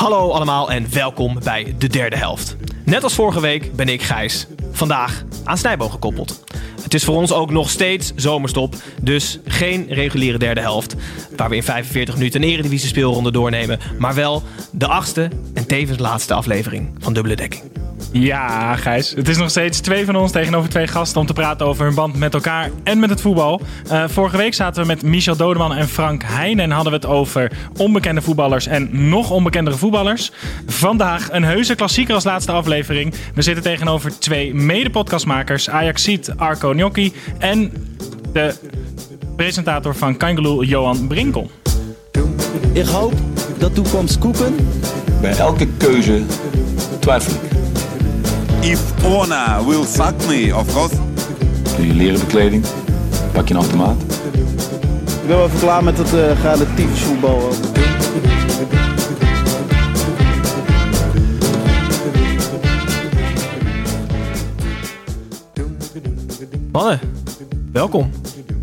Hallo allemaal en welkom bij de derde helft. Net als vorige week ben ik Gijs. Vandaag aan Snijboom gekoppeld. Het is voor ons ook nog steeds zomerstop, dus geen reguliere derde helft. Waar we in 45 minuten een eredivisie speelronde doornemen. Maar wel de achtste en tevens laatste aflevering van Dubbele Dekking. Ja, Gijs. Het is nog steeds twee van ons tegenover twee gasten om te praten over hun band met elkaar en met het voetbal. Eh, vorige week zaten we met Michel Dodeman en Frank Heijn en hadden we het over onbekende voetballers en nog onbekendere voetballers. Vandaag een heuse klassieker als laatste aflevering. We zitten tegenover twee mede-podcastmakers, Ajaxiet Arco Gnocchi en de presentator van Kangaloo, Johan Brinkel. Ik hoop dat toekomst koeken. Bij elke keuze twijfel ik. If Ona will fuck me, of course. Doe je leren bekleding, pak je een automaat. Ik ben wel even klaar met het uh, relatief voetbal. Mannen, welkom.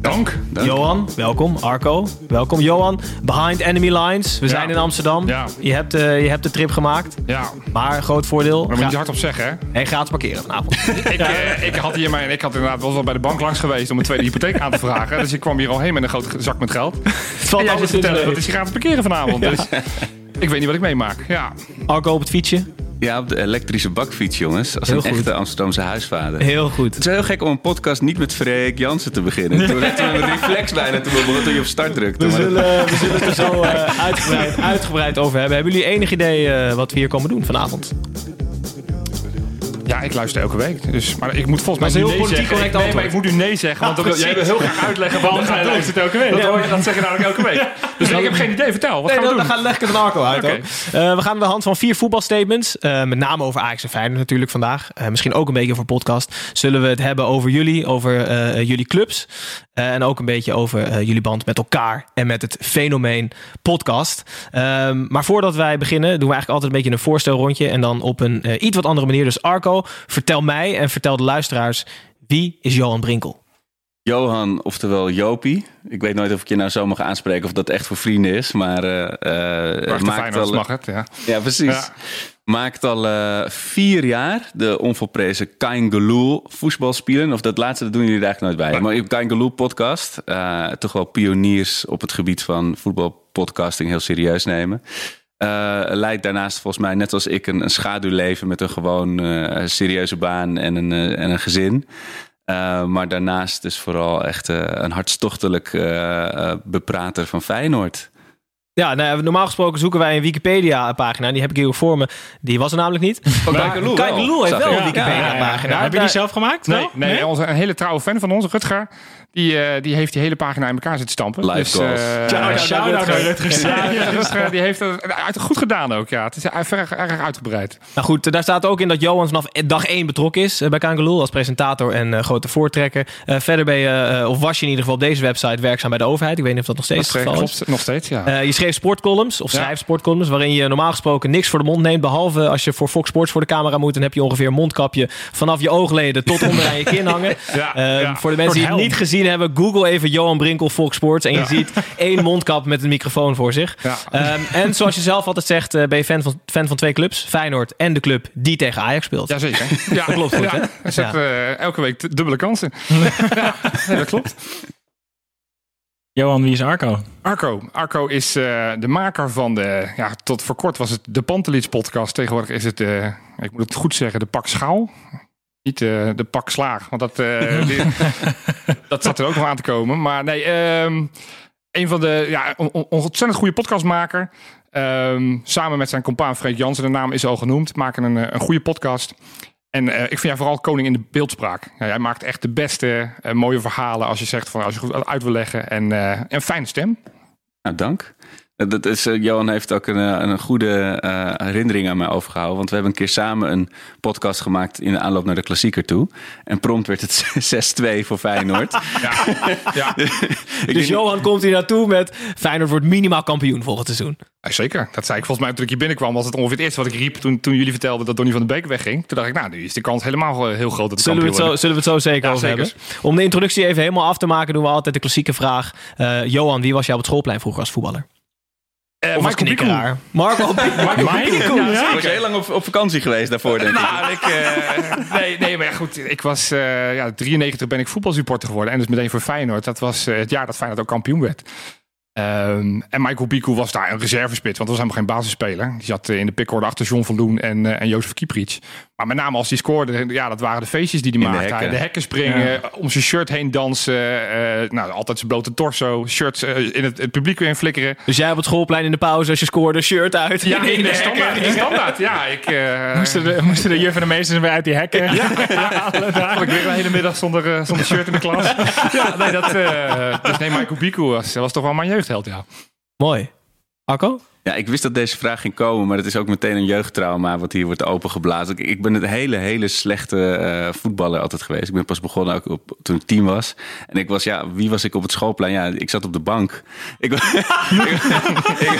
Dank. Johan, welkom. Arco, welkom. Johan, behind enemy lines. We zijn in Amsterdam. Ja. Je, hebt, eh, je hebt de trip gemaakt. Ja, Maar groot voordeel. maar moet je hardop zeggen, hè? Hij gaat parkeren vanavond. Ik, eh, ik, had hier mijn, ik had inderdaad wel bij de bank langs geweest om een tweede hypotheek aan te vragen. Dus ik kwam hier al heen met een grote zak met geld. Het valt En jij alles zit in vertellen dat is hier gratis parkeren vanavond. Dus ik weet niet wat ik meemaak. Ja. Arco op het fietsje. Ja, op de elektrische bakfiets, jongens. Als Heel een goed. echte Amsterdamse huisvader. Heel goed. Het is heel gek om een podcast niet met Freek Jansen te beginnen. Toen had een reflex bijna toen we- toen je op start drukte. We zullen, we zullen het er zo eh, uitgebreid, uitgebreid over hebben. Hebben jullie enig idee eh, wat we hier komen doen vanavond? Ja, ik luister elke week. Dus, maar ik moet volgens mij Dat heel nee politiek zeggen. correct nee, antwoord. maar ik moet nu nee zeggen. Want dan wil- jij wil heel graag uitleggen waarom hij luistert elke week. Dat, hoor je, dat zeg je namelijk elke week. Dus ik heb geen idee. Vertel, wat Nee, gaan we dan, doen? dan gaan leg ik het aan Arco uit. Eh, we gaan aan de hand van vier voetbalstatements, eh, met name over Ajax en Feyenoord natuurlijk vandaag. Eh, misschien ook een beetje over podcast. Zullen we het hebben over jullie, over eh, jullie clubs. eh, en ook een beetje over eh, jullie band met elkaar en met het fenomeen podcast. Ehm, maar voordat wij beginnen, doen we eigenlijk altijd een beetje een voorstelrondje. En dan op een eh, iets wat andere manier. Dus Arco, vertel mij en vertel de luisteraars, wie is Johan Brinkel? Johan, oftewel Jopie. Ik weet nooit of ik je nou zo mag aanspreken of dat echt voor vrienden is. Maar eh eh, de maakt al, mag het, ja. Ja, precies. Ja. Maakt al eh, vier jaar de onvolprezen Kaingaloo voetbalspelen. Of dat laatste, dat doen jullie er eigenlijk nooit bij. Maar op Kaingaloo podcast, eh, toch wel pioniers op het gebied van voetbalpodcasting heel serieus nemen. Eh, leidt daarnaast volgens mij, net als ik, een, een schaduwleven met een gewoon eh, serieuze baan en een, eh, en een gezin. Eh, maar daarnaast dus vooral echt een hartstochtelijk beprater van Feyenoord. Ja, nou, normaal gesproken zoeken wij een Wikipedia-pagina. Die heb ik hier ook voor me. Die was er namelijk niet. Kaingaloo heeft wel een Ja, Wikipedia-pagina. ja, Heb je die zelf gemaakt? Nee, nee, Onze, een hele trouwe fan van ons, Rutger, die, eh, die heeft die hele pagina in elkaar zitten stampen. Live eh, goals. Ja, ja, shout-out naar Rutger. Rutger, die heeft het uit- goed gedaan ook. Ja. Het is erg, erg uitgebreid. Nou goed, daar staat ook in dat Johan vanaf dag 1 betrokken is eh, bij Kangaloo als presentator en eh, grote voortrekker. Eh, verder ben je, eh, of was je in ieder geval op deze website werkzaam bij de overheid. Ik weet niet of dat nog steeds Dat het geval is. klopt nog steeds, ja. Eh, je schreef sportcolumns, of Ja. schrijft sportcolumns, waarin je normaal gesproken niks voor de mond neemt. Behalve als je voor Fox Sports voor de camera moet, dan heb je ongeveer een mondkapje vanaf je oogleden tot onder aan je kin hangen. Ja, Eh, ja. Voor de mensen die het niet gezien hebben, google even Johan Brinkel Fox Sports. En je Ja. ziet één mondkap met een microfoon voor zich. Ja. Ehm, en zoals je zelf altijd zegt, eh, ben je fan van, fan van twee clubs. Feyenoord en de club die tegen Ajax speelt. Jazeker. Ja, Dat klopt goed, hè? Hij eh, elke week dubbele kansen. ja, dat klopt. Johan, wie is Arco? Arco. Arco is eh, de maker van de, ja, tot voor kort was het de Pantelits podcast. Tegenwoordig is het, eh, ik moet het goed zeggen, de Pak Schaal. Niet eh, de Pak Slaag, want dat, eh, dat zat er ook nog aan te komen. Maar nee, ehm, een van de, ja, on- on- ontzettend goede podcastmaker. Ehm, samen met zijn compaan Freek Jansen, de naam is al genoemd, maken een, eh, een goede podcast. En ik vind jij vooral koning in de beeldspraak. Ja, jij maakt echt de beste mooie verhalen als je zegt van als je goed uit wil leggen. En een fijne stem. Nou, dank. Dat is, eh, Johan heeft ook een, eh, een goede eh, herinnering aan mij overgehouden. Want we hebben een keer samen een podcast gemaakt in de aanloop naar de klassieker toe. En prompt werd het 6-2 voor Feyenoord. Ja, ja. Dus denk- Johan komt hier naartoe met Feyenoord wordt minimaal kampioen volgend seizoen. Ja, zeker. Dat zei ik volgens mij toen ik hier binnenkwam. Was het ongeveer het eerste wat ik riep toen, toen jullie vertelden dat Donny van den Beek wegging. Toen dacht ik, nou, nu is de kans helemaal heel groot dat de Zullen we, het zo, zullen we het zo zeker Ja, over zeker. hebben? Om de introductie even helemaal af te maken, doen we altijd de klassieke vraag. Eh, Johan, wie was jij op het schoolplein vroeger als voetballer? Uh, Of als knikkeraar? Marco was heel lang op, op vakantie geweest daarvoor, denk ik. Nou, ik, eh, nee, nee, maar goed. Ik was, eh, ja, 93 ben ik voetbalsupporter geworden. En dus meteen voor Feyenoord. Dat was eh, het jaar dat Feyenoord ook kampioen werd. Ehm, en Michael Biku was daar een reservespits, want dat was helemaal geen basisspeler. Die zat in de pickorde achter John van Loen en, eh, en Jozef Kieprits. Maar met name als hij scoorde, ja, dat waren de feestjes die hij In de maakte. hekken. de hekken springen, om zijn shirt heen dansen. eh, nou, altijd zijn blote torso, shirts eh, in het, het publiek weer in flikkeren. Dus jij op het schoolplein in de pauze, als je scoorde, shirt uit. Ja, in de hekken. standaard. In de standaard, ja. Ik, eh, Moesten de, moesten de juf en de meesters weer uit die hekken? Eigenlijk weer een hele middag zonder, eh, zonder shirt in de klas. ja, nee, dat, eh, dus nee, Michael Biku was, was toch wel mijn jeugdheld, ja. Mooi. Arco? Ja, ik wist dat deze vraag ging komen, maar het is ook meteen een jeugdtrauma wat hier wordt opengeblazen. Ik, ik ben een hele, hele slechte eh, voetballer altijd geweest. Ik ben pas begonnen ook op, toen ik tien was. En ik was, ja, wie was ik op het schoolplein? Ja, ik zat op de bank. Ik, wa-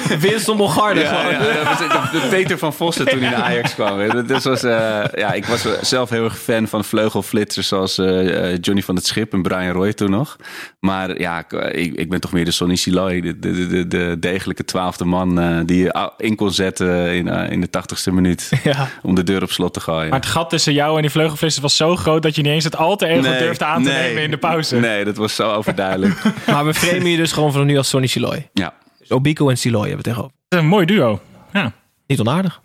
Winston Bogarde. Ja, gewoon. ja, dat was de, de Peter van Vossen toen hij naar Ajax kwam. Dat, dat was, eh, ja, ik was zelf heel erg fan van vleugelflitsers zoals eh, eh, Johnny van het Schip en Brian Roy toen nog. Maar ja, ik, ik, ik ben toch meer de Sonny Siloy, de, de, de, de degelijke twaalfde man eh, die je in kon zetten in, eh, in de tachtigste minuut Ja. om de deur op slot te gooien. Maar het gat tussen jou en die vleugelvlissers was zo groot dat je niet eens het alter ego Nee, durfde aan te nee, nemen in de pauze. Nee, dat was zo overduidelijk. Maar we framen je dus gewoon vanaf nu als Sonny Siloy. ja. Dus Obiko en Siloy hebben we tegenover. Een mooi duo. Ja. Niet onaardig.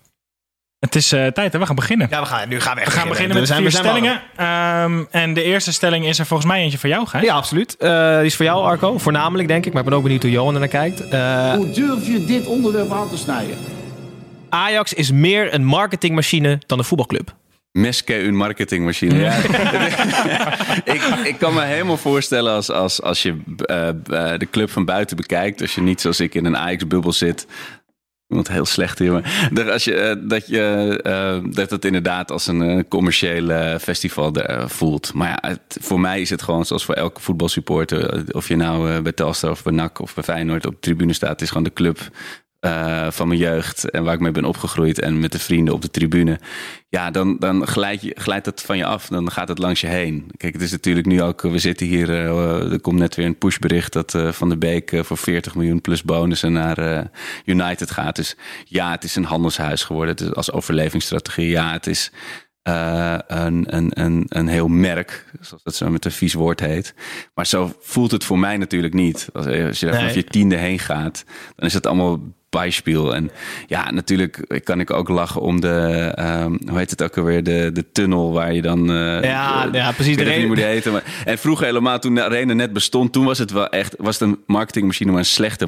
Het is eh, tijd, hè? we gaan beginnen. Ja, we gaan, nu gaan we We gaan beginnen met de vier stellingen. Ehm, en de eerste stelling is er volgens mij eentje voor jou, Gijs. Ja, absoluut. Eh, die is voor jou, Arco. Voornamelijk, denk ik. Maar ik ben ook benieuwd hoe Johan er naar kijkt. Eh, Hoe durf je dit onderwerp aan te snijden? Ajax is meer een marketingmachine dan een voetbalclub. Meske een marketingmachine. Ja. ik, ik kan me helemaal voorstellen als, als, als je de club van buiten bekijkt. Als je niet zoals ik in een Ajax-bubbel zit. Iemand heel slecht hier. Maar dat, als je, eh, dat, je eh, dat het inderdaad als een eh, commerciële festival voelt. Maar ja, voor mij is het gewoon zoals voor elke voetbalsupporter. Of je nou bij Telstar of bij NAC of bij Feyenoord op de tribune staat. Het is gewoon de club eh, van mijn jeugd en waar ik mee ben opgegroeid en met de vrienden op de tribune. Ja, dan, dan glijdt, je, glijdt het van je af. Dan gaat het langs je heen. Kijk, het is natuurlijk nu ook. We zitten hier. eh, er komt net weer een pushbericht dat eh, Van der Beek voor 40 miljoen plus bonussen naar United gaat. Dus ja, het is een handelshuis geworden. Het is als overlevingsstrategie. Ja, het is een, een, een, een heel merk, zoals dat zo met een vies woord heet. Maar zo voelt het voor mij natuurlijk niet. Als, als je daar vanaf Nee. je tiende heen gaat, dan is het allemaal bijspiel. En ja, natuurlijk kan ik ook lachen om de, ehm, hoe heet het ook alweer, de, de tunnel waar je dan... eh, Ja, ja, precies. Ik weet De even niet hoe die reden- heette. Maar, en vroeger helemaal, toen de Arena net bestond, toen was het wel echt, was het een marketingmachine, maar een slechte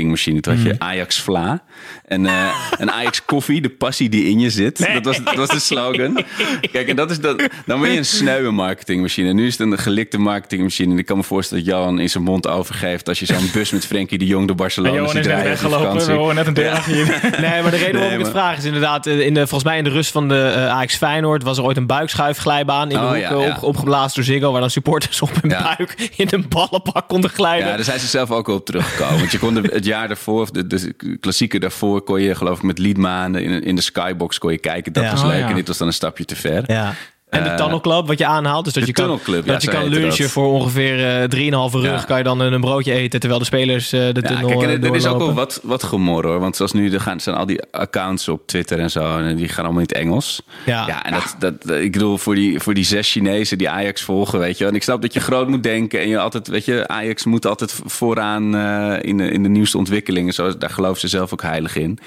marketingmachine. Toen had je Ajax Vla en eh, een Ajax koffie, de passie die in je zit. Dat, was, dat was de slogan. Kijk, en dat is dat, dan ben je een sneuwe marketingmachine. En nu is het een gelikte marketingmachine. En ik kan me voorstellen dat Johan in zijn mond overgeeft als je zo'n bus met Frenkie de Jong door En Barcelona Johan ziet is rijden op de weggelopen. We horen net een deur achter je. Nee, maar de reden waarom ik het vraag is inderdaad... eh, In de, volgens mij in de rust van de eh, Ajax Feyenoord... was er ooit een buikschuifglijbaan in de Oh, hoek ja, eh, ja. op, opgeblazen door Ziggo... waar dan supporters op hun Ja. buik in een ballenbak konden glijden. Ja, daar zijn ze zelf ook op teruggekomen. Want je kon de- het jaar daarvoor, of de, de klassieker daarvoor, kon je geloof ik met Liedmanen in, in de skybox kon je kijken. Dat Ja. was Oh, leuk. ja. En dit was dan een stapje te ver. Ja. En de Eh, Tunnel Club, wat je aanhaalt. Dus dat je kan, ja, dat je kan lunchen dat. voor ongeveer eh 3,5 rug. Ja. Kan je dan een, broodje eten terwijl de spelers eh, de Ja, tunnel kijk, en eh, er, is ook wel wat, wat gemor hoor. Want zoals nu, er gaan, zijn al die accounts op Twitter en zo. En die gaan allemaal in het Engels. Ja. Ja, en dat, dat, ik bedoel, voor die, voor die zes Chinezen die Ajax volgen, weet je. En ik snap dat je groot moet denken. En je altijd, weet je, Ajax moet altijd vooraan eh, in, de, in de nieuwste ontwikkelingen. Zo, daar geloven ze zelf ook heilig in.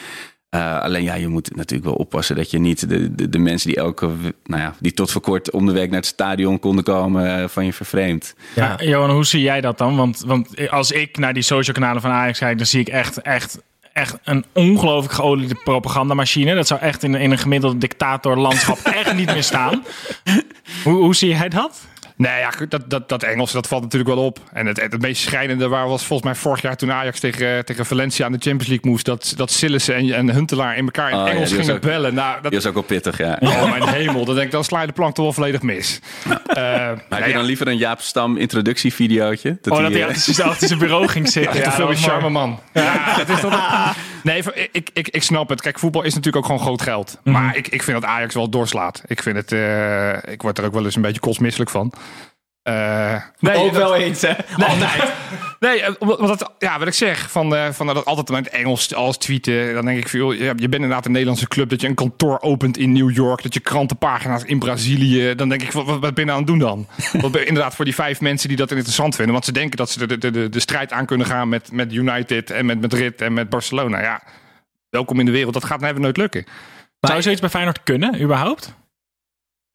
Eh, alleen ja, je moet natuurlijk wel oppassen dat je niet de, de, de mensen die elke, nou ja, die tot voor kort om de week naar het stadion konden komen, eh, van je vervreemd. Ja. Johan, hoe zie jij dat dan? Want, want als ik naar die social kanalen van Ajax kijk, dan zie ik echt, echt, echt een ongelooflijk geoliede propagandamachine. Dat zou echt in, in een gemiddeld dictatorlandschap echt niet meer staan. Hoe, hoe zie jij dat? Nee, ja, dat, dat, dat Engels, dat valt natuurlijk wel op. En het, het meest schrijnende waar was volgens mij vorig jaar toen Ajax tegen, tegen Valencia aan de Champions League moest. Dat, dat Sillissen en, en Huntelaar in elkaar in Oh, Engels gingen ook- bellen. Nou, dat, is ook wel pittig, ja. Oh mijn hemel, dan denk ik, dan sla je de plank toch wel volledig mis. Eh, Maar heb nee, je dan liever een Jaap Stam introductievideootje? Oh, dat hij eh, achter zijn- achter zijn bureau ging zitten. Ja, Ja, dat was charme, man. Ja, het is dat Nee, ik, ik, ik snap het. Kijk, voetbal is natuurlijk ook gewoon groot geld. Maar ik, ik vind dat Ajax wel doorslaat. Ik vind het... eh, ik word er ook wel eens een beetje kostmisselijk van. Eh, nee, ook dat- wel eens, hè? Altijd. Nee, eh, omdat, het, ja, wat ik zeg, van, eh, van dat altijd het Engels als tweeten. Dan denk ik, ja, je bent inderdaad een Nederlandse club. Dat je een kantoor opent in New York. Dat je krantenpagina's in Brazilië. Dan denk ik, wat, wat ben je nou aan het doen dan? Want inderdaad, voor die vijf mensen die dat interessant vinden. Want ze denken dat ze de, de, de, de strijd aan kunnen gaan met, met United en met Madrid en met Barcelona. Ja, welkom in de wereld. Dat gaat nou even nooit lukken. Zou zoiets bij Feyenoord kunnen, überhaupt?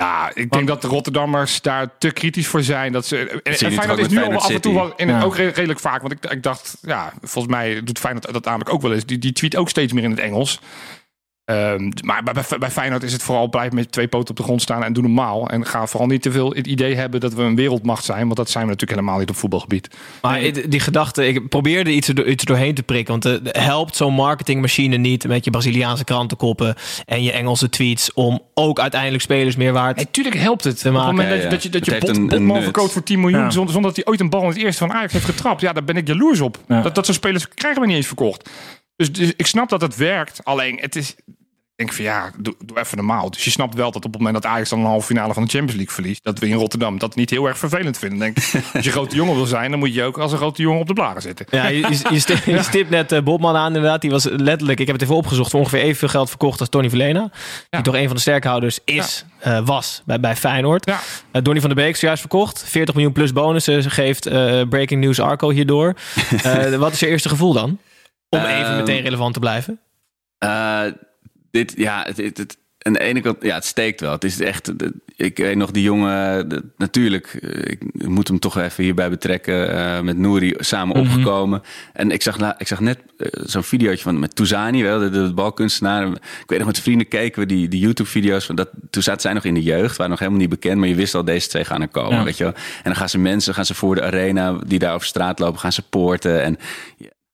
Ja, ik denk dat de Rotterdammers daar te kritisch voor zijn. Dat ze, en, en Feyenoord is nu al af en toe wel in, Ja. ook re- redelijk vaak. Want ik, ik dacht, ja, volgens mij doet Feyenoord dat namelijk ook wel eens. Die, die tweet ook steeds meer in het Engels. Ehm, maar bij, bij, bij Feyenoord is het vooral blijf met twee poten op de grond staan en doe normaal. En ga vooral niet te veel het idee hebben dat we een wereldmacht zijn. Want dat zijn we natuurlijk helemaal niet op voetbalgebied. Maar die gedachte, ik probeerde iets, er, iets er doorheen te prikken. Want het helpt zo'n marketingmachine niet met je Braziliaanse krantenkoppen en je Engelse tweets om ook uiteindelijk spelers meer waard Natuurlijk helpt het. Op het maken. moment Ja, dat, ja. dat je, dat je bot, een- een Botman verkoopt voor 10 miljoen Ja. zonder, zonder dat hij ooit een bal in het eerste van Ajax heeft getrapt. Ja, daar ben ik jaloers op. Ja. Dat, dat soort spelers krijgen we niet eens verkocht. Dus, dus ik snap dat het werkt. Alleen het is... Ik denk van ja, doe, doe even normaal. Dus je snapt wel dat op het moment dat Ajax dan een halve finale van de Champions League verliest, dat we in Rotterdam dat niet heel erg vervelend vinden. Denk, ik, als je grote jongen wil zijn, dan moet je ook als een grote jongen op de blaren zitten. Ja, je, je, stipt, je stipt net eh, Bobman aan inderdaad. Die was letterlijk, ik heb het even opgezocht, voor ongeveer evenveel geld verkocht als Tony Verlena. Die toch een van de sterkhouders is, eh, was bij, bij Feyenoord. Ja. Eh, Donny van der Beek is zojuist verkocht. 40 miljoen plus bonussen geeft eh, Breaking News Arco hierdoor. Eh, wat is je eerste gevoel dan? Om even Ehm, meteen relevant te blijven. Dit, ja, het, het, het- aan de ene kant, ja, het steekt wel. Het is echt, ik weet nog die jongen, de- natuurlijk, eh, ik moet hem toch even hierbij betrekken, eh, met Nouri samen opgekomen. En ik zag, ik zag net eh, zo'n videootje van met Touzani, wel, de, de balkunstenaar. Ik weet nog, met vrienden keken we die, die YouTube-video's van dat. Toen zaten zij nog in de jeugd, waren nog helemaal niet bekend, maar je wist al, deze twee gaan er komen, Ja. weet je wel. En dan gaan ze mensen, gaan ze voor de arena die daar over straat lopen, gaan ze poorten. En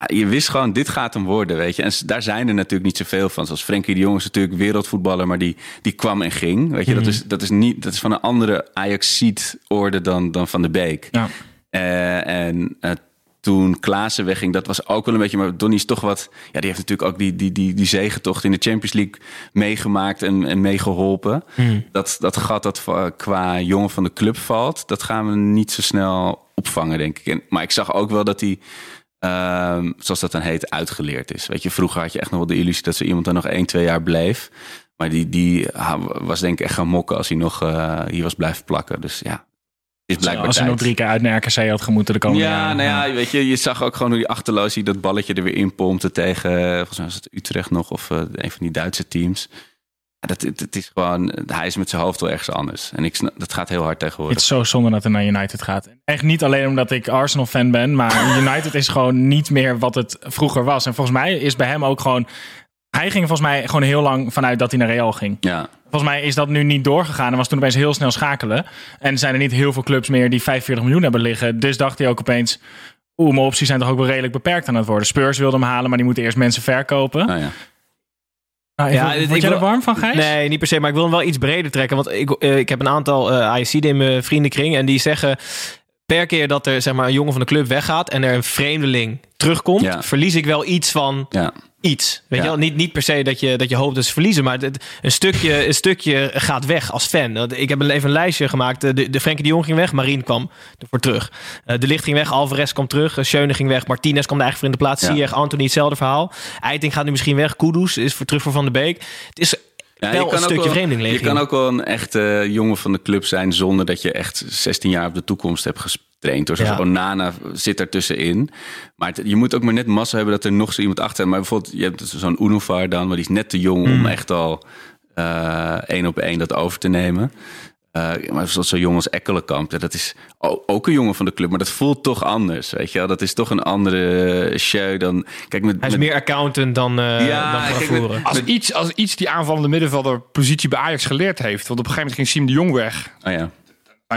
je wist gewoon, dit gaat hem worden, weet je. En daar zijn er natuurlijk niet zoveel van. Zoals Frenkie de Jong is natuurlijk wereldvoetballer, maar die, die kwam en ging. Weet je, dat, is, dat, is niet, dat is van een andere Ajaxiet-orde dan, dan Van de Beek. Ja. Eh, en eh, toen Klaassen wegging, dat was ook wel een beetje... Maar Donny is toch wat... Ja, die heeft natuurlijk ook die, die, die, die zegentocht in de Champions League meegemaakt en, en meegeholpen. Dat, dat gat dat qua jongen van de club valt, dat gaan we niet zo snel opvangen, denk ik. En, maar ik zag ook wel dat hij... ehm, zoals dat dan heet, uitgeleerd is. Weet je, vroeger had je echt nog wel de illusie dat ze iemand dan nog één, twee jaar bleef. Maar die, die was denk ik echt gaan mokken als hij nog eh, hier was blijven plakken. Dus ja, is blijkbaar Als hij nog drie keer uit naar RKC had gemoeten de komende Ja, jaren. nou ja, weet je, je zag ook gewoon hoe die achterloos die dat balletje er weer in pompte tegen, eh, volgens mij was het Utrecht nog of eh, een van die Duitse teams. Dat, het, het is gewoon, hij is met zijn hoofd wel ergens anders. En ik dat gaat heel hard Het tegenwoordig. is zo zonde dat hij naar United gaat. Echt niet alleen omdat ik Arsenal-fan ben, maar United is gewoon niet meer wat het vroeger was. En volgens mij is bij hem ook gewoon... Hij ging volgens mij gewoon heel lang vanuit dat hij naar Real ging. Ja, Volgens mij is dat nu niet doorgegaan en was toen opeens heel snel schakelen. En zijn er niet heel veel clubs meer die 45 miljoen hebben liggen. Dus dacht hij ook opeens... Oeh, mijn opties zijn toch ook wel redelijk beperkt aan het worden. Spurs wilde hem halen, maar die moeten eerst mensen verkopen. nou ja. Nou, even, Ja, word ik jij wil- er warm van, Gijs? Nee, niet per se. Maar ik wil hem wel iets breder trekken. Want ik, eh, ik heb een aantal eh AIC'den in mijn vriendenkring. En die zeggen... Per keer dat er zeg maar, een jongen van de club weggaat... en er een vreemdeling terugkomt... Ja. verlies ik wel iets van ja. Iets. Weet Ja. je wel? Niet, niet per se dat je, dat je hoopt dat ze verliezen... maar het, een, stukje, een stukje gaat weg als fan. Ik heb een- even een lijstje gemaakt. De, de Frenkie de Jong ging weg, Marien kwam ervoor terug. Eh, de Licht ging weg, Alvarez kwam terug. uh, Schöne ging weg, Martinez kwam er eigenlijk voor in de plaats. Ja. Anthony, hetzelfde verhaal. Eiting gaat nu misschien weg. Kudus is voor, terug voor Van der Beek. Het is Ja, wel een stukje vreemdeling. Je kan ook wel een echte jongen van de club zijn zonder dat je echt 16 jaar op de toekomst hebt getraind. Door zoals Ja. Onana zit er tussenin. Maar het- je moet ook maar net massa hebben dat er nog zo iemand achter. Maar bijvoorbeeld, je hebt zo'n Unovar dan, maar die is net te jong Mm. om echt al eh, één op één dat over te nemen. Eh, maar zoals zo'n jongen als Ekkelenkamp, dat is ook een jongen van de club, maar dat voelt toch anders, weet je wel? Dat is toch een andere show dan... Kijk, met, Hij is met- meer accountant dan, eh Ja, dan kijk. Als iets, als iets die aanvallende middenvelder positie bij Ajax geleerd heeft. Want op een gegeven moment ging Siem de Jong weg. Oh ja.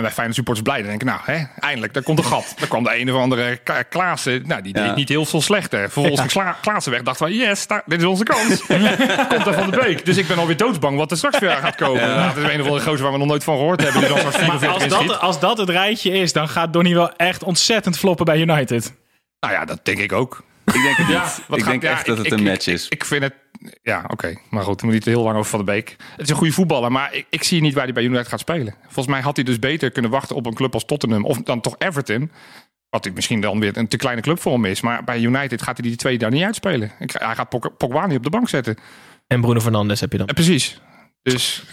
Wij Feyenoord supporters blij. Dan denk ik, nou, hè, eindelijk, daar komt een gat. Daar kwam de een of andere Klaassen. Nou, die deed Ja. niet heel veel slechter. Vervolgens ging Sla- Klaassen weg. Dachten wij, yes, daar- dit is onze kans. komt er van de beek. Dus ik ben alweer doodsbang wat er straks weer aan gaat komen. Nou, het is een of andere gozer waar we nog nooit van gehoord hebben. Die dan zo'n 44 Als dat, als dat het rijtje is, dan gaat Donny wel echt ontzettend floppen bij United. Nou ja, dat denk ik ook. Ik denk het niet. Wat ik gaat- denk ja, echt dat ik- het ik- een ik- match is. Ik, ik vind het... Ja, oké. Maar goed, we moeten niet heel lang over Van de Beek. Het is een goede voetballer, maar ik, ik zie niet waar hij bij United gaat spelen. Volgens mij had hij dus beter kunnen wachten op een club als Tottenham. Of dan toch Everton. Wat ik misschien dan weer een te kleine club voor hem is. Maar bij United gaat hij die twee daar niet uitspelen. Hij gaat Pog- Pogba niet op de bank zetten. En Bruno Fernandes heb je dan. Precies. Dus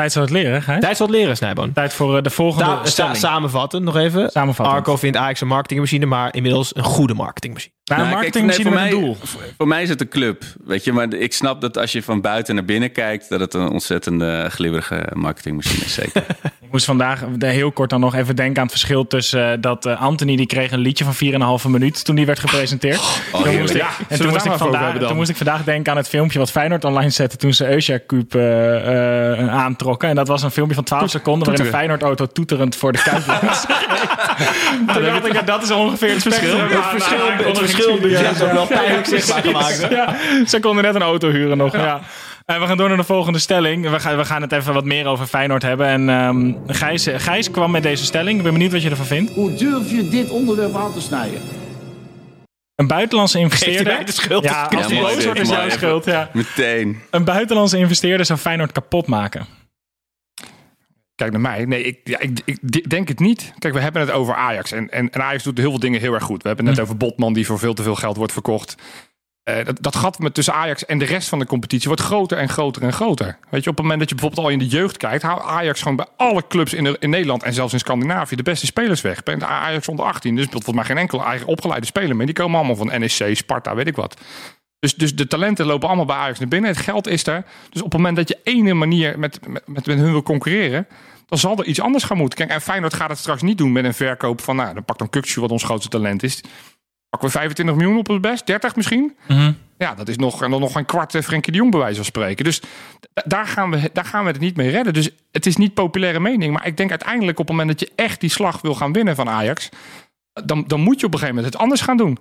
Tijd zal het leren, Gijs. Tijd zal het leren, Snijboon. Tijd voor eh, de volgende sa- samenvatten nog even. Samenvattend. Arco vindt Ajax een marketingmachine, maar inmiddels een goede marketingmachine. Maar een Nou, kijk, marketingmachine nee, met een voor doel. Voor mij is het een club, weet je. Maar ik snap dat als je van buiten naar binnen kijkt... dat het een ontzettende glibberige marketingmachine is, zeker. Ik moest vandaag eh, heel kort dan nog even denken aan het verschil tussen eh, dat eh, Anthony die kreeg een liedje van 4,5 minuut toen die werd gepresenteerd. toen, heerlijk. moest ik, Ja, en toen, moest ik vandaag, toen moest ik vandaag denken aan het filmpje wat Feyenoord online zette toen ze Eusja eh, eh, aantrokken. En dat was een filmpje van 12 seconden waarin een. Feyenoord-auto toeterend voor de kuip was. toen dacht ik, dat is ongeveer het verschil. Het verschil, verschil is ook wel pijnlijk zichtbaar gemaakt. Ja, ze konden net een auto huren nog. Ja. En we gaan door naar de volgende stelling. We gaan, we gaan het even wat meer over Feyenoord hebben. En ehm, Gijs, Gijs kwam met deze stelling. Ik ben benieuwd wat je ervan vindt. Hoe durf je dit onderwerp aan te snijden? Een buitenlandse investeerder. de schuld? Ja, als Ja, die mooi boos wordt is jouw schuld. Ja. Meteen. Een buitenlandse investeerder zou Feyenoord kapot maken. Kijk naar mij. Nee, ik, ja, ik, ik denk het niet. Kijk, we hebben het over Ajax. En, en, en Ajax doet heel veel dingen heel erg goed. We hebben het net over Botman die voor veel te veel geld wordt verkocht. Eh, dat, dat gat met tussen Ajax en de rest van de competitie wordt groter en groter en groter. Weet je, op het moment dat je bijvoorbeeld al in de jeugd kijkt, houdt Ajax gewoon bij alle clubs in, de- in Nederland en zelfs in Scandinavië de beste spelers weg. Bij Ajax onder 18, dus speelt volgens mij geen enkele eigen opgeleide speler meer. Die komen allemaal van NEC, Sparta, weet ik wat. Dus, dus de talenten lopen allemaal bij Ajax naar binnen. Het geld is er. Dus op het moment dat je ene manier met, met, met, hun wil concurreren, dan zal er iets anders gaan moeten. Kijk, en Feyenoord gaat het straks niet doen met een verkoop van, nou, dan pak dan Kukcu, wat ons grootste talent is. Pakken we 25 miljoen op het best, 30 misschien. Ja, dat is nog, en dan nog een kwart eh, Frenkie de Jong bij wijze van spreken. Dus da- daar gaan, we, daar gaan we het niet mee redden. Dus het is niet populaire mening. Maar ik denk uiteindelijk op het moment dat je echt die slag wil gaan winnen van Ajax... dan, dan moet je op een gegeven moment het anders gaan doen.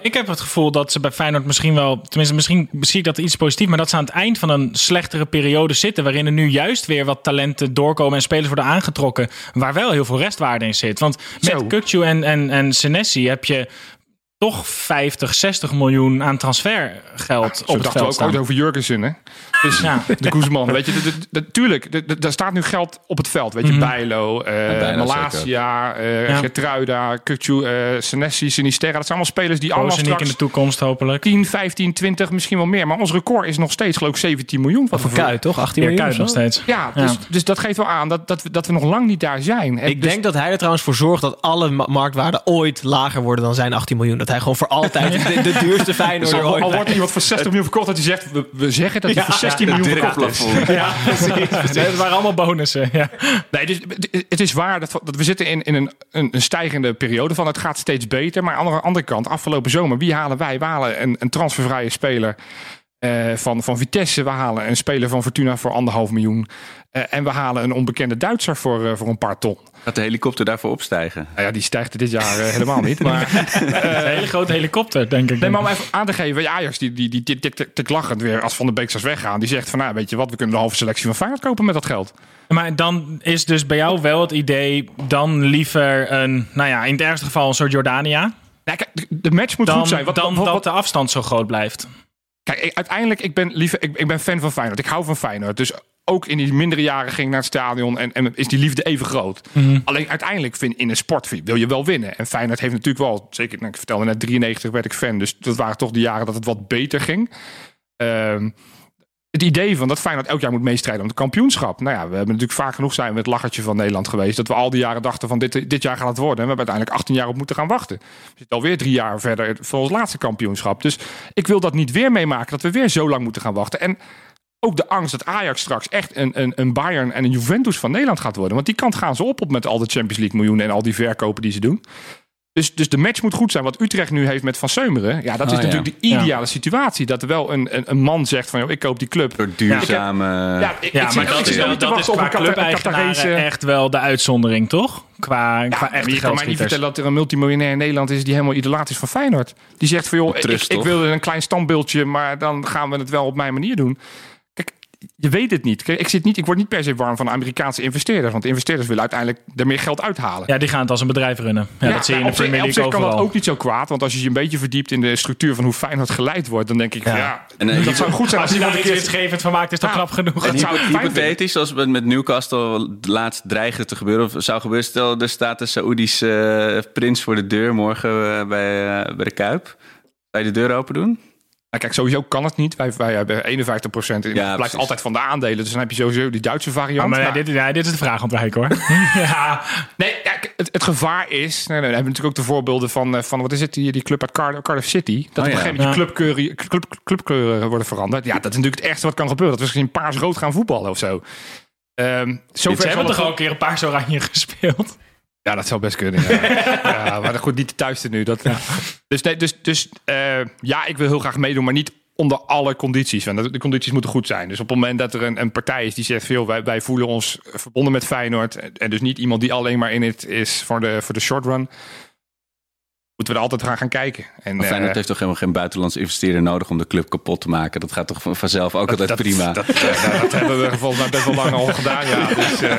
Ik heb het gevoel dat ze bij Feyenoord misschien wel... Tenminste, misschien zie ik dat iets positief... maar dat ze aan het eind van een slechtere periode zitten... waarin er nu juist weer wat talenten doorkomen... en spelers worden aangetrokken... waar wel heel veel restwaarde in zit. Want met. Kukcu en, en, en Senesi heb je toch 50, 60 miljoen aan transfergeld op het dachten we veld ook staan. ooit over Jurgensen, hè? Dus Ja. de Guzman, weet je, de- de- de- tuurlijk, de- de- daar staat nu geld op het veld. Weet je, Bijlo, eh Bijlo Malasia, eh Ja. Gertruida, Kukcu, eh Senesi, Sinisterra. Dat zijn allemaal spelers die allemaal in de toekomst hopelijk. 10, 15, 20, misschien wel meer. Maar ons record is nog steeds, geloof ik, 17 miljoen. Wat Voor Kuit, toch? 18 Ja, miljoen Kuit nog steeds. Ja, dus, Ja. dus dat geeft wel aan dat, dat, we, dat we nog lang niet daar zijn. En Ik dus- denk dat hij er trouwens voor zorgt dat alle ma- marktwaarden ooit lager worden dan zijn 18 miljoen. Dat hij gewoon voor altijd de, de duurste dus Feyenoorder al, ooit al wordt iemand voor 60 miljoen verkocht, dat hij zegt, we, we zeggen dat hij voor 16 miljoen verkocht is. Ja, precies. Nee, het waren allemaal bonussen. Ja. Nee, dus, het is waar dat, dat we zitten in, in een, een, een stijgende periode van het gaat steeds beter. Maar aan de andere kant, afgelopen zomer, wie halen wij? We halen een, een transfervrije speler eh, van, van Vitesse. We halen een speler van Fortuna voor anderhalf miljoen. Eh, en we halen een onbekende Duitser voor, eh, voor een paar ton. Gaat de helikopter daarvoor opstijgen? Nou ja, die stijgt er dit jaar helemaal niet. Maar, een hele grote helikopter, denk ik. Nee, maar om even aan te geven, je, Ajax die, die, die tik, tik, tik, tik lachend weer als Van de Beek weggaan. Die zegt van, nou weet je wat, we kunnen de halve selectie van Feyenoord kopen met dat geld. Maar dan is dus bij jou wel het idee... dan liever een, nou ja, in het ergste geval een soort Jordania... Nee, kijk, de, match moet dan, goed zijn. Wat, dan wat, dat wat- de afstand zo groot blijft. Kijk, ik- uiteindelijk, ik ben, liever, ik, ik ben fan van Feyenoord. Ik hou van Feyenoord. Dus ook in die mindere jaren ging ik naar het stadion en, en is die liefde even groot. Alleen uiteindelijk vind in een sport wil je wel winnen. En Feyenoord heeft natuurlijk wel, zeker, nou, ik vertelde net, 93 werd ik fan. Dus dat waren toch de jaren dat het wat beter ging. Ehm, het idee van dat Feyenoord elk jaar moet meestrijden om het kampioenschap. Nou ja, we hebben natuurlijk vaak genoeg zijn we het lachertje van Nederland geweest. Dat we al die jaren dachten van dit, dit jaar gaat het worden. En we hebben uiteindelijk 18 jaar op moeten gaan wachten. We zitten alweer drie jaar verder voor ons laatste kampioenschap. Dus ik wil dat niet weer meemaken. Dat we weer zo lang moeten gaan wachten. En ook de angst dat Ajax straks echt een, een, een Bayern en een Juventus van Nederland gaat worden. Want die kant gaan ze op, op met al de Champions League miljoenen en al die verkopen die ze doen. Dus, dus de match moet goed zijn. Wat Utrecht nu heeft met Van Seumeren. Ja, dat is Oh, ja. natuurlijk de ideale situatie. Dat er wel een, een, een man zegt van... Joh, ik koop die club. Door duurzame... Ja, ik, Ja, ik maar dat ik is, wel, dat is qua clubeigenaren Qatarese- echt wel de uitzondering, toch? Qua, qua maar je kan mij niet vertellen dat er een multimiljonair in Nederland is... die helemaal idolaat is van Feyenoord. Die zegt van, joh, ik, Trust, ik wil een klein standbeeldje... maar dan gaan we het wel op mijn manier doen. Je weet het niet. Ik, zit niet. ik word niet per se warm van Amerikaanse investeerders. Want de investeerders willen uiteindelijk er meer geld uithalen. Ja, die gaan het als een bedrijf runnen. Ja, dat zie je in de Premier Op League zich kan dat overal. ook niet zo kwaad. Want als je je een beetje verdiept in de structuur van hoe Feyenoord geleid wordt... dan denk ik, ja, ja En, eh, dat zou goed zijn Als als iemand daar een iets keer... van maakt, is dat Ja. knap genoeg. En En zou fijn hypothetisch, zoals met met Newcastle laatst dreigde te gebeuren, of zou gebeuren, stel er staat de Saoedische eh, prins voor de deur morgen eh, bij, bij de Kuip. Zou je de deur open doen? Nou, kijk, sowieso kan het niet. Wij, wij hebben 51 procent. Het Ja, blijft precies. altijd van de aandelen. Dus dan heb je sowieso die Duitse Ja, variant. maar Nou, dit, ja, dit is de vraag ontwijken hoor. ja, Nee, ja, het, het gevaar is... Nee, nee, we hebben natuurlijk ook de voorbeelden van... eh, van wat is het, die, die club uit Cardiff, Cardiff City. Dat Oh, op een ja. gegeven moment clubkleuren, club, clubkleuren worden veranderd. Ja, dat is natuurlijk het ergste wat kan gebeuren. Dat we misschien paars-rood gaan voetballen of zo. Ehm ze zover zal hebben toch al een keer een paar oranje gespeeld? Ja, dat zou best kunnen. Ja, ja maar goed, niet thuis nu. Dat, Dus, nee, dus, dus eh, ja, ik wil heel graag meedoen, maar niet onder alle condities. Want de condities moeten goed zijn. Dus op het moment dat er een, een partij is die zegt... Veel, wij, wij voelen ons verbonden met Feyenoord... En, en dus niet iemand die alleen maar in het is voor de, voor de short run... moeten we er altijd gaan gaan kijken. En, Maar Feyenoord eh, heeft toch helemaal geen buitenlandse investeerder nodig om de club kapot te maken? Dat gaat toch van- vanzelf ook altijd dat, prima? Dat, dat hebben we volgens mij best wel lang al gedaan. Ja. Dus, eh,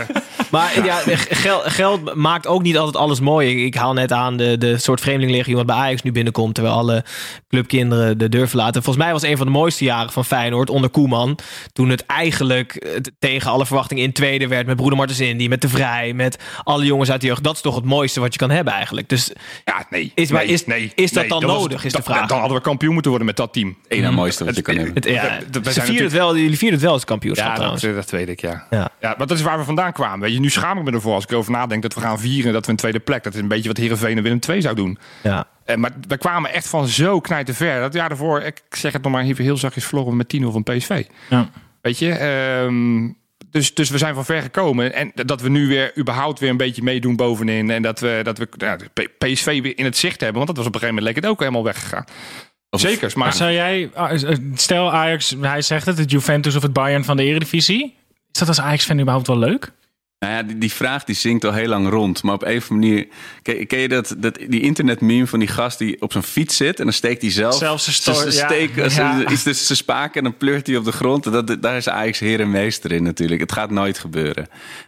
Maar ja, geld, geld maakt ook niet altijd alles mooi. Ik, ik haal net aan de, de soort vreemdelingenlegio wat bij Ajax nu binnenkomt. Terwijl alle clubkinderen de deur verlaten. Volgens mij was een van de mooiste jaren van Feyenoord onder Koeman. Toen het eigenlijk tegen alle verwachtingen in tweede werd. Met Broeder Martens Indy, met De Vrij, met alle jongens uit de jeugd. Dat is toch het mooiste wat je kan hebben eigenlijk. Dus ja, nee. Is- maar nee, is- nee, is dat nee, dan nodig, is de dat- vraag. Dan hadden we kampioen moeten worden met dat team. Eén na mooiste wat je kan hebben. het, ja, we zijn vierden het wel, jullie vierden het wel als kampioenschap Ja, dat, trouwens. eh, dat weet ik, ja. Ja. ja. Maar dat is waar we vandaan kwamen. Weet je, nu schaam ik me ervoor als ik erover nadenk dat we gaan vieren dat we een tweede plek. Dat is een beetje wat Heerenveen en Willem II zou doen. Ja. Eh, maar we kwamen echt van zo knijten ver. Dat jaar daarvoor, ik zeg het nog maar even heel zachtjes, verloren we met 10-0 van PSV. Ja. Weet je, ehm, dus, dus we zijn van ver gekomen. En dat we nu weer überhaupt weer een beetje meedoen bovenin. En dat we, dat we P- PSV weer in het zicht hebben. Want dat was op een gegeven moment leek het ook helemaal weggegaan. Zeker, maar, Maar zou jij, stel Ajax, hij zegt het, het Juventus of het Bayern van de Eredivisie. Is dat als Ajax-fan überhaupt wel leuk? Nou ja, die, die vraag die zingt al heel lang rond. Maar op een of andere manier... Ken, ken je dat, dat, die internetmeme van die gast die op zijn fiets zit... en dan steekt hij zelf, Zelf zijn ja. steek, Ja. iets tussen zijn spaken... en dan pleurt hij op de grond. Dat, dat- daar is Ajax heer en meester in natuurlijk. Het gaat nooit gebeuren.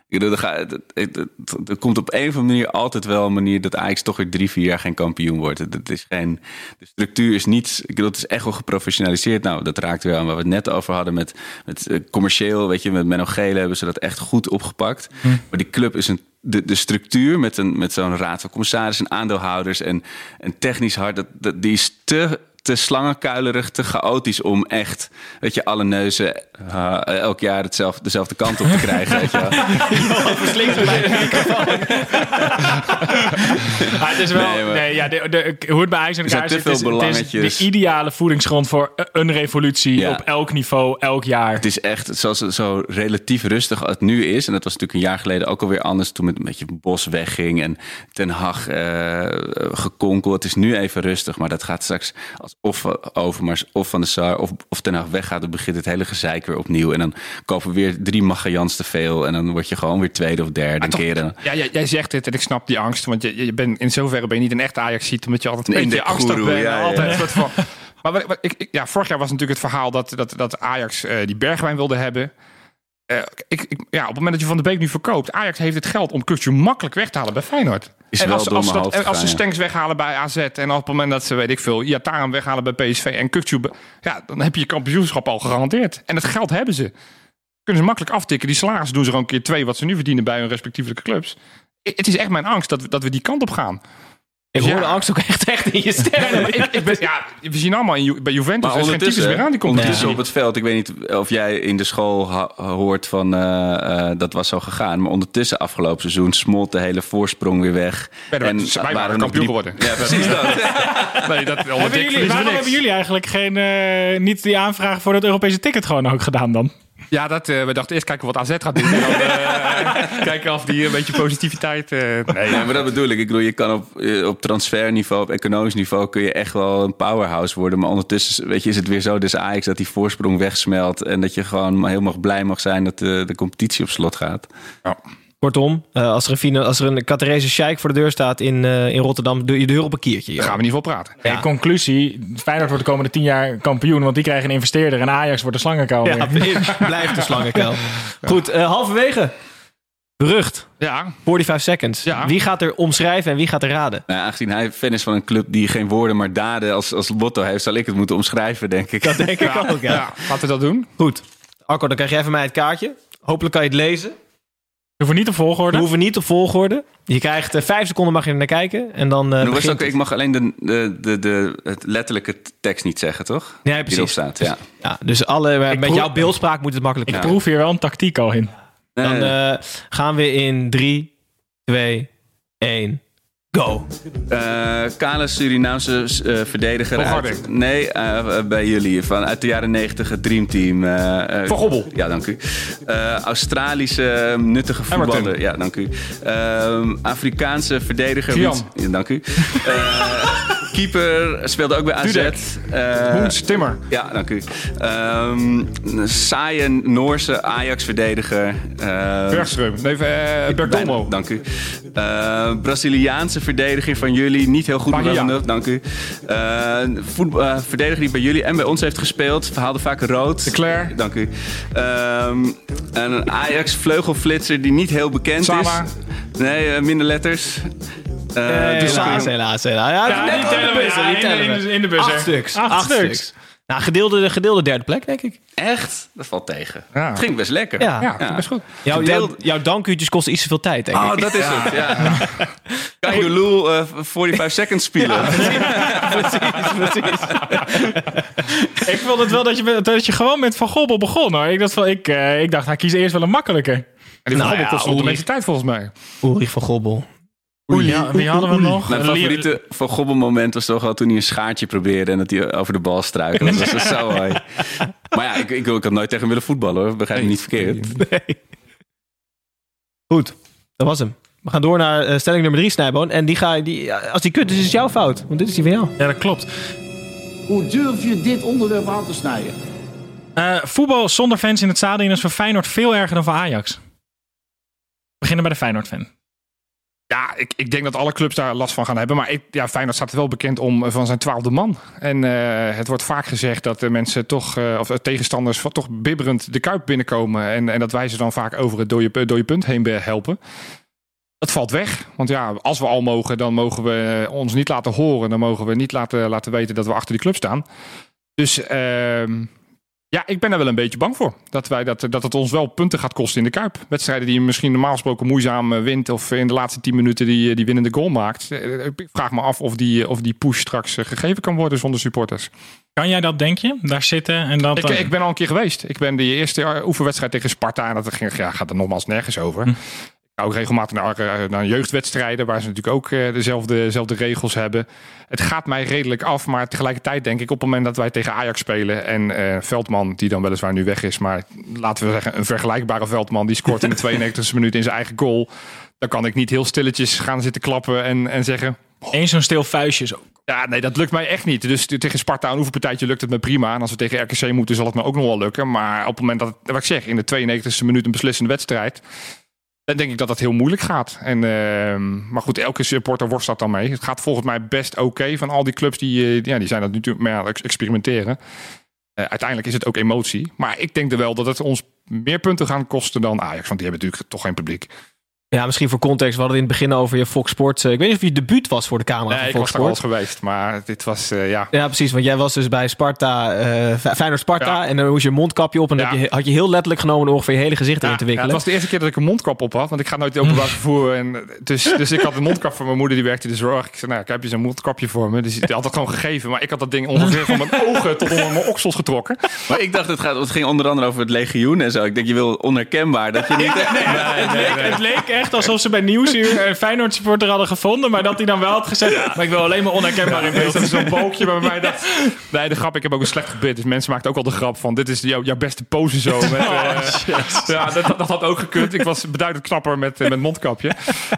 Er, er komt op een of andere manier altijd wel een manier... dat Ajax toch weer drie, vier jaar geen kampioen wordt. Het is geen, de structuur is niet... Ik bedoel, het is echt wel geprofessionaliseerd. Nou, dat raakt weer aan waar we het net over hadden... met, met eh, commercieel, weet je, met Menno Gele hebben ze dat echt goed opgepakt. Maar die club is een de, de structuur met, een, met zo'n raad van commissarissen en aandeelhouders en, en technisch hard, dat, dat, die is te, te slangenkuilerig, te chaotisch om echt, weet je, alle neuzen uh, elk jaar hetzelfde, dezelfde kant op te krijgen. weet je wel. Maar het is wel, Nee, nee, ja, de, de, hoe het bij elkaar te zit, veel is, het is de ideale voedingsgrond voor een revolutie Ja. op elk niveau, elk jaar. Het is echt zoals het zo relatief rustig als het nu is. En dat was natuurlijk een jaar geleden ook alweer anders. Toen met een beetje Bos wegging en Ten Hag eh gekonkel. Het is nu even rustig. Maar dat gaat straks als of Overmars of Van de Sar of, of Ten Hag weggaat. Dan begint het hele gezeik weer opnieuw. En dan kopen we weer drie Magajans te veel. En dan word je gewoon weer tweede of derde toch-. En- Ja, jij, jij zegt dit en ik snap die angst. Want je, je bent, in zoverre ben je niet een echte ajax ziet omdat je altijd een beetje goeroe, bent. ja, ja, altijd ja. een soort van... Maar wat, wat- ik, ja, vorig jaar was natuurlijk het verhaal dat, dat, dat Ajax eh, die Bergwijn wilde hebben. Eh, ik, ik, ja, op het moment dat je Van de Beek nu verkoopt... Ajax heeft het geld om Kutsu makkelijk weg te halen bij Feyenoord. Is en wel als, door als, mijn dat, hoofd en als ze. Stenks weghalen bij AZ... en op het moment dat ze, weet ik veel, Iataren weghalen bij PSV... en be- ja, dan heb je je kampioenschap al gegarandeerd. En het geld hebben ze. Kunnen ze makkelijk aftikken. Die salarissen doen ze gewoon een keer twee... wat ze nu verdienen bij hun respectievelijke clubs. Het is echt mijn angst dat we, dat we die kant op gaan. Ik hoor de angst ook echt, echt in je stem. Ja, ik, ik ben, ja, we zien allemaal in, Ju- bij Juventus. Maar er is geen typisch ondertussen, meer aan die ondertussen competitie. op het veld. Ik weet niet of jij in de school hoort van eh, eh, dat was zo gegaan. Maar ondertussen afgelopen seizoen smolt de hele voorsprong weer weg. Werden wij- wij waren kampioen geworden. Ja, precies dat. Nee, dat, Hebben jullie, waarom hebben jullie eigenlijk geen, eh, niet die aanvraag voor dat Europese ticket gewoon ook gedaan dan? Ja, dat, eh, we dachten eerst kijken wat AZ gaat doen. En dan eh, kijken of die een beetje positiviteit... eh, nee, Ja, maar dat bedoel ik. Ik bedoel, je kan op, op transferniveau, op economisch niveau... kun je echt wel een powerhouse worden. Maar ondertussen weet je, is het weer zo, dus Ajax, dat die voorsprong wegsmelt... en dat je gewoon helemaal blij mag zijn dat de, de competitie op slot gaat. Kortom, eh, als er een, als er een Catarese sheik voor de deur staat in, eh, in Rotterdam, doe je de deur op een kiertje. daar gaan we niet voor praten. In conclusie, Feyenoord wordt de komende tien jaar kampioen, want die krijgen een investeerder en Ajax wordt de slangenkuil. Ja, blijft de slangenkuil. Goed, eh, halverwege. Berucht. Ja, 45 seconds. Ja. Wie gaat er omschrijven en wie gaat er raden? Nou, aangezien hij fan is van een club die geen woorden maar daden als, als motto heeft... zal ik het moeten omschrijven, denk ik. Dat denk ik ook, ja. ja, laten we dat doen. Goed. Arco, dan krijg je even mij het kaartje. Hopelijk kan je het lezen. We hoeven niet op volgorde. We hoeven niet op volgorde. Je krijgt eh, vijf seconden mag je er naar kijken. En dan eh En ook, ik mag alleen de, de, de, de het letterlijke tekst niet zeggen, toch? Ja, Die precies. erop staat, ja. Ja, dus alle, met proef- jouw beeldspraak moet het makkelijk Ik proef hier wel een tactiek al in. Dan Eh, eh, gaan we in 3, 2, 1, go. Eh, kale Surinaamse eh, verdediger. Uit, nee, eh, bij jullie. Van, uit de jaren negentig, het Dreamteam. eh, eh, Van Gobbel. Ja, dank u. Australische nuttige voetballer. Ja, dank u. Ehm, Afrikaanse verdediger. Ja, dank u. Keeper speelde ook bij AZ. Dudek. Eh, Hoens, Timmer. ja, dank u. Een saaie Noorse Ajax-verdediger. Eh, Bergström. Nee, eh Bergdomo. Dank u. Eh, Braziliaanse verdediging van jullie. Niet heel goed, nul, Dank u. Voet- eh, verdediger die bij jullie en bij ons heeft gespeeld. Verhaalde vaak rood. De Cler. Dank u. Ehm, een Ajax vleugelflitser die niet heel bekend Sama. is. Nee, minder letters. Eh, Eh, dus helaas, helaas, helaas. Ja, Ja, net tellen ja, tellen in de- in de buzzer. Acht stuks. Acht Acht, stuks. stuks. Nou, gedeelde, gedeelde derde plek, denk ik. Echt? Dat valt tegen. Ja. Het ging best lekker. Ja. Ja, ik best goed. Jouw, Gedeeld- jouw, jouw dankuurtjes kosten iets te veel tijd, denk ik. Oh, dat is het. Ja. Kijk, de Lul eh 45 seconds spelen. precies, precies. Ik vond het wel dat je, dat je gewoon met Van Gobbel begon hoor. Ik dacht, van, ik, eh, ik dacht hij kiest eerst wel een makkelijker. En die Nou nou, ja, kost de Ulrich. meeste tijd volgens mij. Ulrich van Gobbel. Ja, wie hadden we nog? Mijn favoriete Van Gobbel moment was toch wel toen hij een schaartje probeerde en dat hij over de bal struikelde. Dat was zo mooi. Maar ja, ik, ik, ik had nooit tegen hem willen voetballen hoor. Begrijp me niet verkeerd. Nee. Goed, dat was hem. We gaan door naar eh, stelling nummer drie, Snijboon. En die ga, die, als die kut is, is het jouw fout. Want dit is die van jou. Ja, dat klopt. Hoe durf je dit onderwerp aan te snijden? Eh, voetbal zonder fans in het stadion is voor Feyenoord veel erger dan voor Ajax. We beginnen bij de Feyenoord-fan. Ja, ik, ik denk dat alle clubs daar last van gaan hebben. Maar ik, ja, Feyenoord staat wel bekend om eh, van zijn twaalfde man. En eh, het wordt vaak gezegd dat de mensen toch, eh, of de tegenstanders toch bibberend de kuip binnenkomen. En, en dat wij ze dan vaak over het dode, dode punt heen helpen. Dat valt weg. Want ja, als we al mogen, dan mogen we ons niet laten horen. Dan mogen we niet laten, laten weten dat we achter die club staan. Dus ehm, ja, ik ben er wel een beetje bang voor. Dat, wij dat, dat het ons wel punten gaat kosten in de Kuip. Wedstrijden die je misschien normaal gesproken moeizaam eh, wint. Of in de laatste 10 minuten die, die winnende goal maakt. Eh, Ik vraag me af of die, of die push straks eh, gegeven kan worden zonder supporters. Kan jij dat, denk je? Daar zitten en dat... Ik, ik ben al een keer geweest. Ik ben die eerste eh, oefenwedstrijd tegen Sparta. En dat ging, ja, gaat er nogmaals nergens over. Ga ook regelmatig naar, eh, naar jeugdwedstrijden. Waar ze natuurlijk ook eh, dezelfde, dezelfde regels hebben. Het gaat mij redelijk af. Maar tegelijkertijd denk ik op het moment dat wij tegen Ajax spelen. En eh, Veldman, die dan weliswaar nu weg is. Maar laten we zeggen een vergelijkbare Veldman. Die scoort in de 92e minuut in zijn eigen goal. Dan kan ik niet heel stilletjes gaan zitten klappen en, en zeggen... Eén zo'n stil vuistje zo. Ja, nee, dat lukt mij echt niet. Dus tegen Sparta een oefenpartijtje lukt het me prima. En als we tegen RKC moeten, zal het me ook nog wel lukken. Maar op het moment dat, wat ik zeg, in de 92e minuut een beslissende wedstrijd... dan denk ik dat dat heel moeilijk gaat. En, ehm, maar goed, elke supporter worstelt dan mee. Het gaat volgens mij best oké van al die clubs. Die, eh, ja, die zijn dat natuurlijk experimenteren. Eh, uiteindelijk is het ook emotie. Maar ik denk er wel dat het ons meer punten gaan kosten dan Ajax. Want die hebben natuurlijk toch geen publiek. Ja, misschien voor context. We hadden het in het begin over je Fox Sports. eh, ik weet niet of je debuut was voor de camera Nee, van ik Fox was daar al eens Sports. geweest. Maar dit was, eh, ja... Ja, precies. Want jij was dus bij Sparta, eh Fe- Feyenoord Sparta. Ja. En dan moest je een mondkapje op. En dan Ja. je, had je heel letterlijk genomen om ongeveer je hele gezicht erin te Ja, wikkelen. het was de eerste keer dat ik een mondkap op had, want ik ga nooit in openbaar vervoer. En dus, dus ik had een mondkap voor mijn moeder, die werkte in de zorg. Ik zei, nou, ik heb je zo'n mondkapje voor me. Dus die had dat gewoon gegeven. Maar ik had dat ding ongeveer van mijn ogen tot onder mijn oksels getrokken. Maar ik dacht, het, gaat, het ging onder andere over het legioen en zo. Ik denk, je wil onherkenbaar dat je niet... Het leek, het leek echt alsof ze bij Nieuwsuur een Feyenoord supporter hadden gevonden. Maar dat hij dan wel had gezegd, maar ik wil alleen maar onherkenbaar in beeld. Dat is zo'n bookje bij mij. Dat... Nee, de grap, ik heb ook een slecht gebit. Dus mensen maakten ook al de grap van, dit is jouw, jouw beste pose zo. Met, eh, ja, dat, dat had ook gekund. Ik was beduidend knapper met, eh, met mondkapje.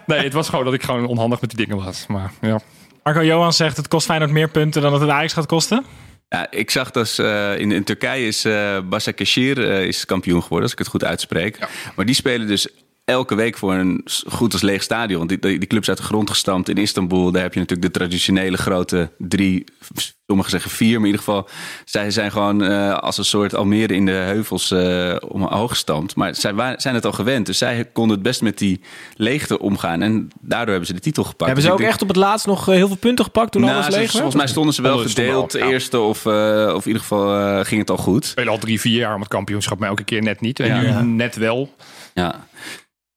Nee, het was gewoon dat ik gewoon onhandig met die dingen was. Maar ja. Marco Johan zegt, het kost Feyenoord meer punten dan het het Ajax gaat kosten. Ja, ik zag dat eh, in, in Turkije is uh, Başakşehir eh, is kampioen geworden, als ik het goed uitspreek. Maar die spelen dus elke week voor een goed als leeg stadion. Die, die, die club is uit de grond gestampt in Istanbul. Daar heb je natuurlijk de traditionele grote drie, sommigen zeggen vier, maar in ieder geval, zij zijn gewoon eh, als een soort Almere in de heuvels eh, omhoog gestampt. Maar zij wa- zijn het al gewend, dus zij konden het best met die leegte omgaan. En daardoor hebben ze de titel gepakt. Hebben Dus ze ik ook denk- echt op het laatst nog eh, heel veel punten gepakt toen nou, alles ze- leeg werd? Volgens mij stonden ze wel stonden gedeeld al, ja. eerste of, eh, of in ieder geval ging het al goed. spelen al drie, vier jaar om het kampioenschap, maar elke keer net niet. En Ja. nu Ja. net wel. Ja.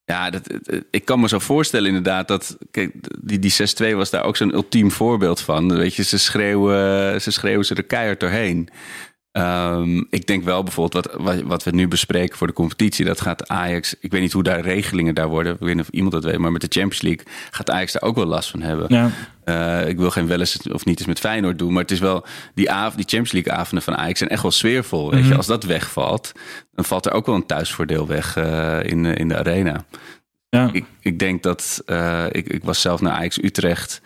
Ja, dat, ik kan me zo voorstellen inderdaad dat... Kijk, die, die 6-2 was daar ook zo'n ultiem voorbeeld van. Weet je, ze schreeuwen ze, schreeuwen ze er keihard doorheen. Ehm, ik denk wel bijvoorbeeld wat, wat, wat we nu bespreken voor de competitie... dat gaat Ajax... Ik weet niet hoe daar regelingen daar worden. Ik weet niet of iemand dat weet. Maar met de Champions League gaat Ajax daar ook wel last van hebben. Ja. Eh, ik wil geen wel eens of niet eens met Feyenoord doen. Maar het is wel... Die, avond, die Champions League avonden van Ajax zijn echt wel sfeervol. Weet je? Als dat wegvalt, dan valt er ook wel een thuisvoordeel weg eh, in, in de arena. Ja. Ik, ik denk dat... eh, ik, ik was zelf naar Ajax Utrecht.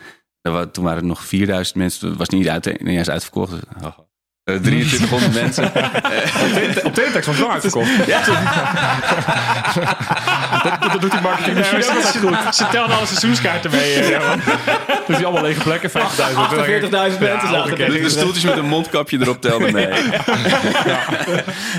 Toen waren er nog 4000 mensen. Het was niet, uit, niet eens uitverkocht. Oh. Eh, 2300 mensen. Op teletext was wel uitgekocht. dat, dat doet die marketing Ja, dat is goed. Ze telden alle seizoenskaarten mee. eh, Johan. Dus die allemaal lege plekken, 50.000. 48.000 mensen zaten De, de stoeltjes met een mondkapje erop telden mee.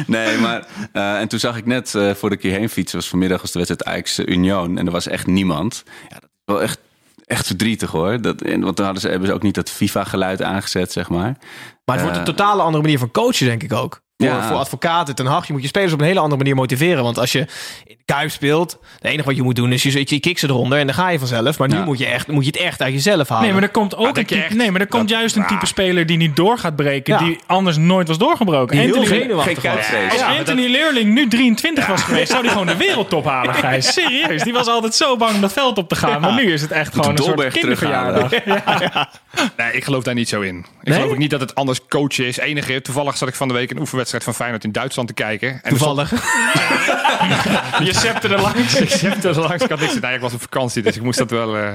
Nee, maar... eh, en toen zag ik net eh, voor de keer heen fietsen... was vanmiddag was de wedstrijd Ajax eh, Union. En er was echt niemand. Ja, dat is wel echt, echt verdrietig hoor. Dat, en, want toen hadden ze, hebben ze ook niet dat FIFA-geluid aangezet, zeg maar. Maar het wordt een Eh, totale andere manier van coachen, denk ik ook. Voor, Ja. voor advocaten, ten Hag, je moet je spelers op een hele andere manier motiveren. Want als je in de Kuip speelt, het enige wat je moet doen is je, je, kikt ze eronder en dan ga je vanzelf. Maar nu Ja. moet je, echt, moet je het echt uit jezelf halen. Nee, maar er komt ook denk een type, echt nee, maar er komt dat- juist een type Ah. speler die niet door gaat breken, Ja. die anders nooit was doorgebroken. Die heel Anthony, Geen als Ja, Anthony Leerling nu 23 was geweest, zou hij gewoon de wereldtop halen, Gijs. Serieus, die was altijd zo bang om dat veld op te gaan. Maar nu is het echt gewoon een soort kinderverjaardag. Nee, ik geloof daar niet zo in. Ik Nee? geloof ook niet dat het anders coachen is. Enige, toevallig zat ik van de week een oefenwedstrijd van Feyenoord in Duitsland te kijken. En stond- Toevallig. Je scepter er langs. Ik heb er langs, ik had niks. Nee, ik was op vakantie, dus ik moest dat wel. eh,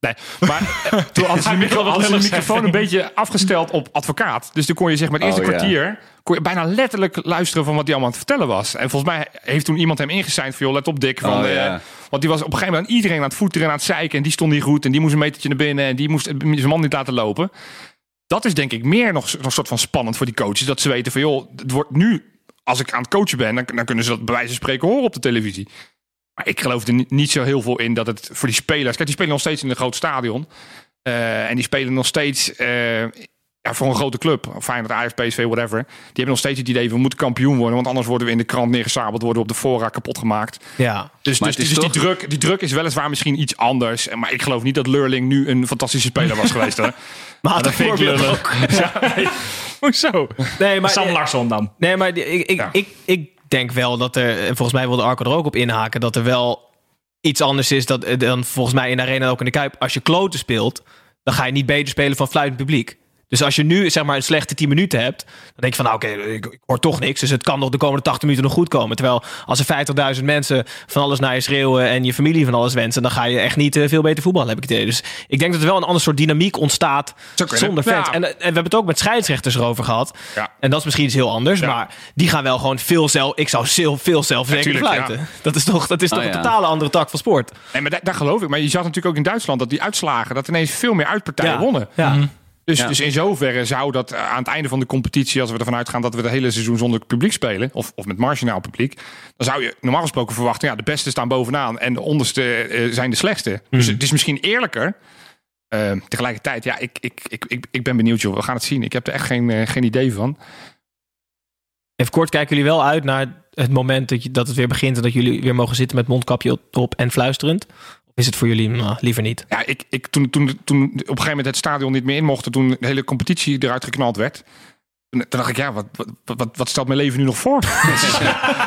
Nee, maar eh, toen hadden ze de, micro, microfoon een beetje afgesteld op advocaat. Dus toen kon je zeg maar het eerste Oh, ja. kwartier kon je bijna letterlijk luisteren van wat hij allemaal aan het vertellen was. En volgens mij heeft toen iemand hem ingeseind van, joh, let op Dick. Van, Oh, eh, ja. want die was op een gegeven moment aan iedereen aan het voeteren en aan het zeiken. En die stond niet goed en die moest een metertje naar binnen en die moest zijn man niet laten lopen. Dat is denk ik meer nog een soort van spannend voor die coaches. Dat ze weten van, joh, het wordt nu, als ik aan het coachen ben, dan, dan kunnen ze dat bij wijze van spreken horen op de televisie. Maar ik geloof er niet, niet zo heel veel in dat het voor die spelers... Kijk, die spelen nog steeds in een groot stadion. Eh, en die spelen nog steeds eh, ja, voor een grote club. Feyenoord, Ajax, PSV, whatever. Die hebben nog steeds het idee, we moeten kampioen worden. Want anders worden we in de krant neergesabeld, worden we op de fora kapot gemaakt. Ja. Dus, dus, dus toch- die, druk, die druk is weliswaar misschien iets anders. Maar ik geloof niet dat Lurling nu een fantastische speler was geweest. Hoor. Maar Dat vind ik lullig. Hoezo? Nee, maar, Sam Larsson dan. Nee, maar ik, ik, Ja. ik, ik denk wel dat er, en volgens mij wilde Arco er ook op inhaken, dat er wel iets anders is dat, dan volgens mij in de arena ook in de Kuip. Als je kloten speelt, dan ga je niet beter spelen van fluitend publiek. Dus als je nu zeg maar een slechte 10 minuten hebt, dan denk je van nou oké, ik, ik hoor toch niks. Dus het kan nog de komende 80 minuten nog goed komen. Terwijl als er 50.000 mensen van alles naar je schreeuwen en je familie van alles wensen, dan ga je echt niet eh, veel beter voetballen, heb ik het idee. Dus ik denk dat er wel een ander soort dynamiek ontstaat zonder fans. Ja. En, en we hebben het ook met scheidsrechters erover gehad. Ja. En dat is misschien iets heel anders, Ja. maar die gaan wel gewoon veel zelf. Ik zou veel, veel zelfverzekerd Natuurlijk, fluiten. Dat is toch, dat is toch Oh, een ja. totale andere tak van sport. Nee, maar daar, daar geloof ik. Maar je zag natuurlijk ook in Duitsland dat die uitslagen... dat ineens veel meer uitpartijen wonnen. Ja. Dus, Ja. dus in zoverre zou dat eh, aan het einde van de competitie, als we ervan uitgaan dat we het hele seizoen zonder publiek spelen, of, of met marginaal publiek, dan zou je normaal gesproken verwachten, ja, de beste staan bovenaan en de onderste eh, zijn de slechtste. Dus het is misschien eerlijker. Eh, tegelijkertijd, ja, ik, ik, ik, ik, ik ben benieuwd, joh. We gaan het zien. Ik heb er echt geen, eh, geen idee van. Even kort, kijken jullie wel uit naar het moment dat, je, dat het weer begint en dat jullie weer mogen zitten met mondkapje op en fluisterend? Is het voor jullie nou, liever niet? Ja, ik, ik, toen, toen, toen op een gegeven moment het stadion niet meer in mocht, toen de hele competitie eruit geknald werd. Toen dacht ik, ja, wat, wat, wat, wat stelt mijn leven nu nog voor?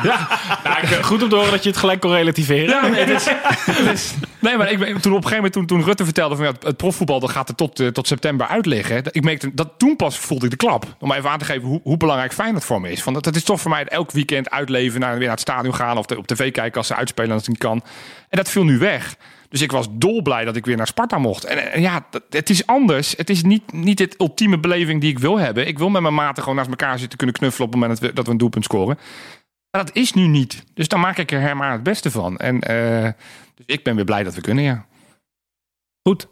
Ja, ik- goed om te horen dat je het gelijk kon relativeren. Ja, nee, het is- het is- nee, maar ik, toen op een gegeven moment, toen, toen Rutte vertelde van ja, het, profvoetbal dat gaat er tot, eh, tot september uit liggen. Ik merkte dat toen pas voelde ik de klap. Om even aan te geven hoe, hoe belangrijk Feyenoord voor me is. Van, dat, dat is toch voor mij elk weekend uitleven, naar, weer naar het stadion gaan of te- op tv kijken als ze uitspelen als het niet kan. En dat viel nu weg. Dus ik was dolblij dat ik weer naar Sparta mocht. En, en ja, dat- het is anders. Het is niet, niet het ultieme beleving die ik wil hebben. Ik wil met mijn maten gewoon naast elkaar zitten kunnen knuffelen op het moment dat we, dat we een doelpunt scoren. Maar dat is nu niet. Dus dan maak ik er maar het beste van. En eh, dus ik ben weer blij dat we kunnen, ja. Goed.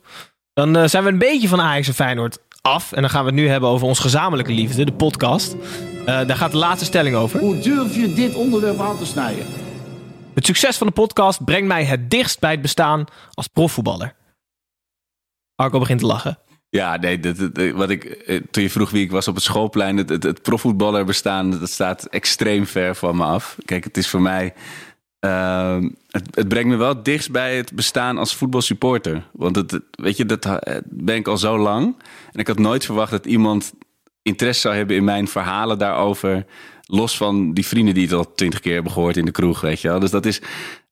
Dan eh, zijn we een beetje van Ajax en Feyenoord af. En dan gaan we het nu hebben over ons gezamenlijke liefde, de podcast. Eh, daar gaat de laatste stelling over. Hoe durf je dit onderwerp aan te snijden? Het succes van de podcast brengt mij het dichtst bij het bestaan als profvoetballer. Arco begint te lachen. Ja, nee, dat, wat ik, eh, toen je vroeg wie ik was op het schoolplein, het, het, profvoetballer bestaan, dat staat extreem ver van me af. Kijk, het is voor mij, ehm, het, het brengt me wel dichtst bij het bestaan als voetbalsupporter. Want het, het- weet je, dat eh, ben ik al zo lang. En ik had nooit verwacht dat iemand interesse zou hebben in mijn verhalen daarover. Los van die vrienden die het al twintig keer hebben gehoord in de kroeg, weet je wel. Dus dat is,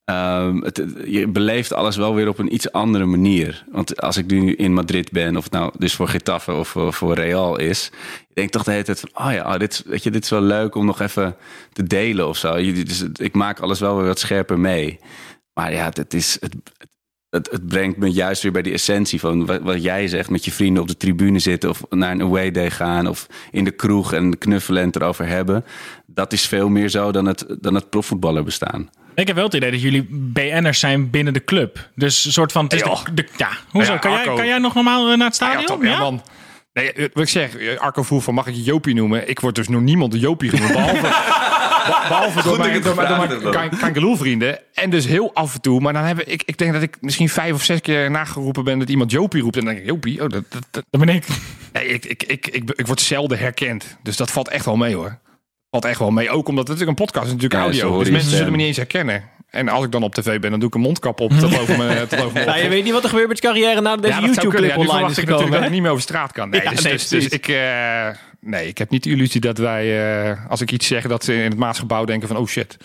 Ehm, het, je beleeft alles wel weer op een iets andere manier. Want als ik nu in Madrid ben, of nou dus voor Getafe of voor, voor Real is, ik denk toch de hele tijd van, oh ja, dit, weet je, dit is wel leuk om nog even te delen of zo. Dus ik maak alles wel weer wat scherper mee. Maar ja, het, is, het, het, het brengt me juist weer bij die essentie van wat, wat jij zegt, met je vrienden op de tribune zitten of naar een away day gaan of in de kroeg en knuffelen en het erover hebben. Dat is veel meer zo dan het, dan het profvoetballer bestaan. Ik heb wel het idee dat jullie BN'ers zijn binnen de club. Dus een soort van... Het is Ja, de, de- ja, hoezo? Ja, kan, jij, kan jij nog normaal eh, naar het stadion? ja, top, ja, man. Nee, eh, wat ik zeg, eh, Arco vroeg van mag ik je Jopie noemen? Ik word dus nog niemand de Jopie genoemd. Behalve, be- behalve door mijn, het door mijn, door mijn. En dus heel af en toe. Maar dan heb ik, ik denk dat ik misschien vijf of zes keer nageroepen ben dat iemand Jopie roept. En dan denk ik, Jopie? Oh, dat, dat, dat- Dat ben ik. Nee, ik, ik, ik, ik, ik word zelden herkend. Dus dat valt echt wel mee hoor. Valt echt wel mee. Ook omdat het natuurlijk een podcast is, natuurlijk Ja, audio. Dus mensen zullen me niet eens herkennen. En als ik dan op tv ben, dan doe ik een mondkap op. Tot over mijn, tot over mijn Nou, je weet niet wat er gebeurt met je carrière nadat deze ja. YouTube-clip Ja, online is ik natuurlijk gekomen. dat ik niet meer over straat kan. Nee, Ja, dus, nee, dus, dus ik, eh, nee, ik heb niet de illusie dat wij, eh, als ik iets zeg, dat ze in het Maasgebouw denken van, oh shit,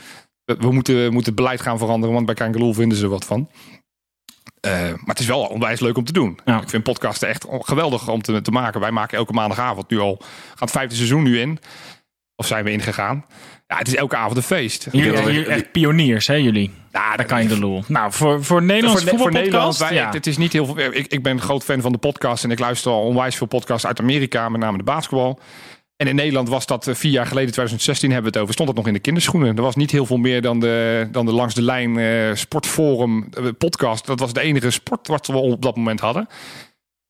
we, we moeten, we moeten het beleid gaan veranderen, want bij Kangaloo vinden ze wat van. Eh, maar het is wel onwijs leuk om te doen. Ja. Ik vind podcasten echt geweldig om te, te maken. Wij maken elke maandagavond nu al, gaat het vijfde seizoen nu in. Of zijn we ingegaan. Ja, het is elke avond een feest. Jullie zijn echt pioniers, hè, jullie? Ja, Daar kan je de lol. Nou, voor, voor Nederlands voor, voor Nederland, wij, ja. het is niet heel veel. Ik, ik ben een groot fan van de podcast en ik luister al onwijs veel podcasts uit Amerika, met name de basketbal. En in Nederland was dat eh, vier jaar geleden, 2016 hebben we het over, stond dat nog in de kinderschoenen. Er was niet heel veel meer dan de, dan de Langs de Lijn eh, Sportforum eh, podcast. Dat was de enige sport wat we op dat moment hadden.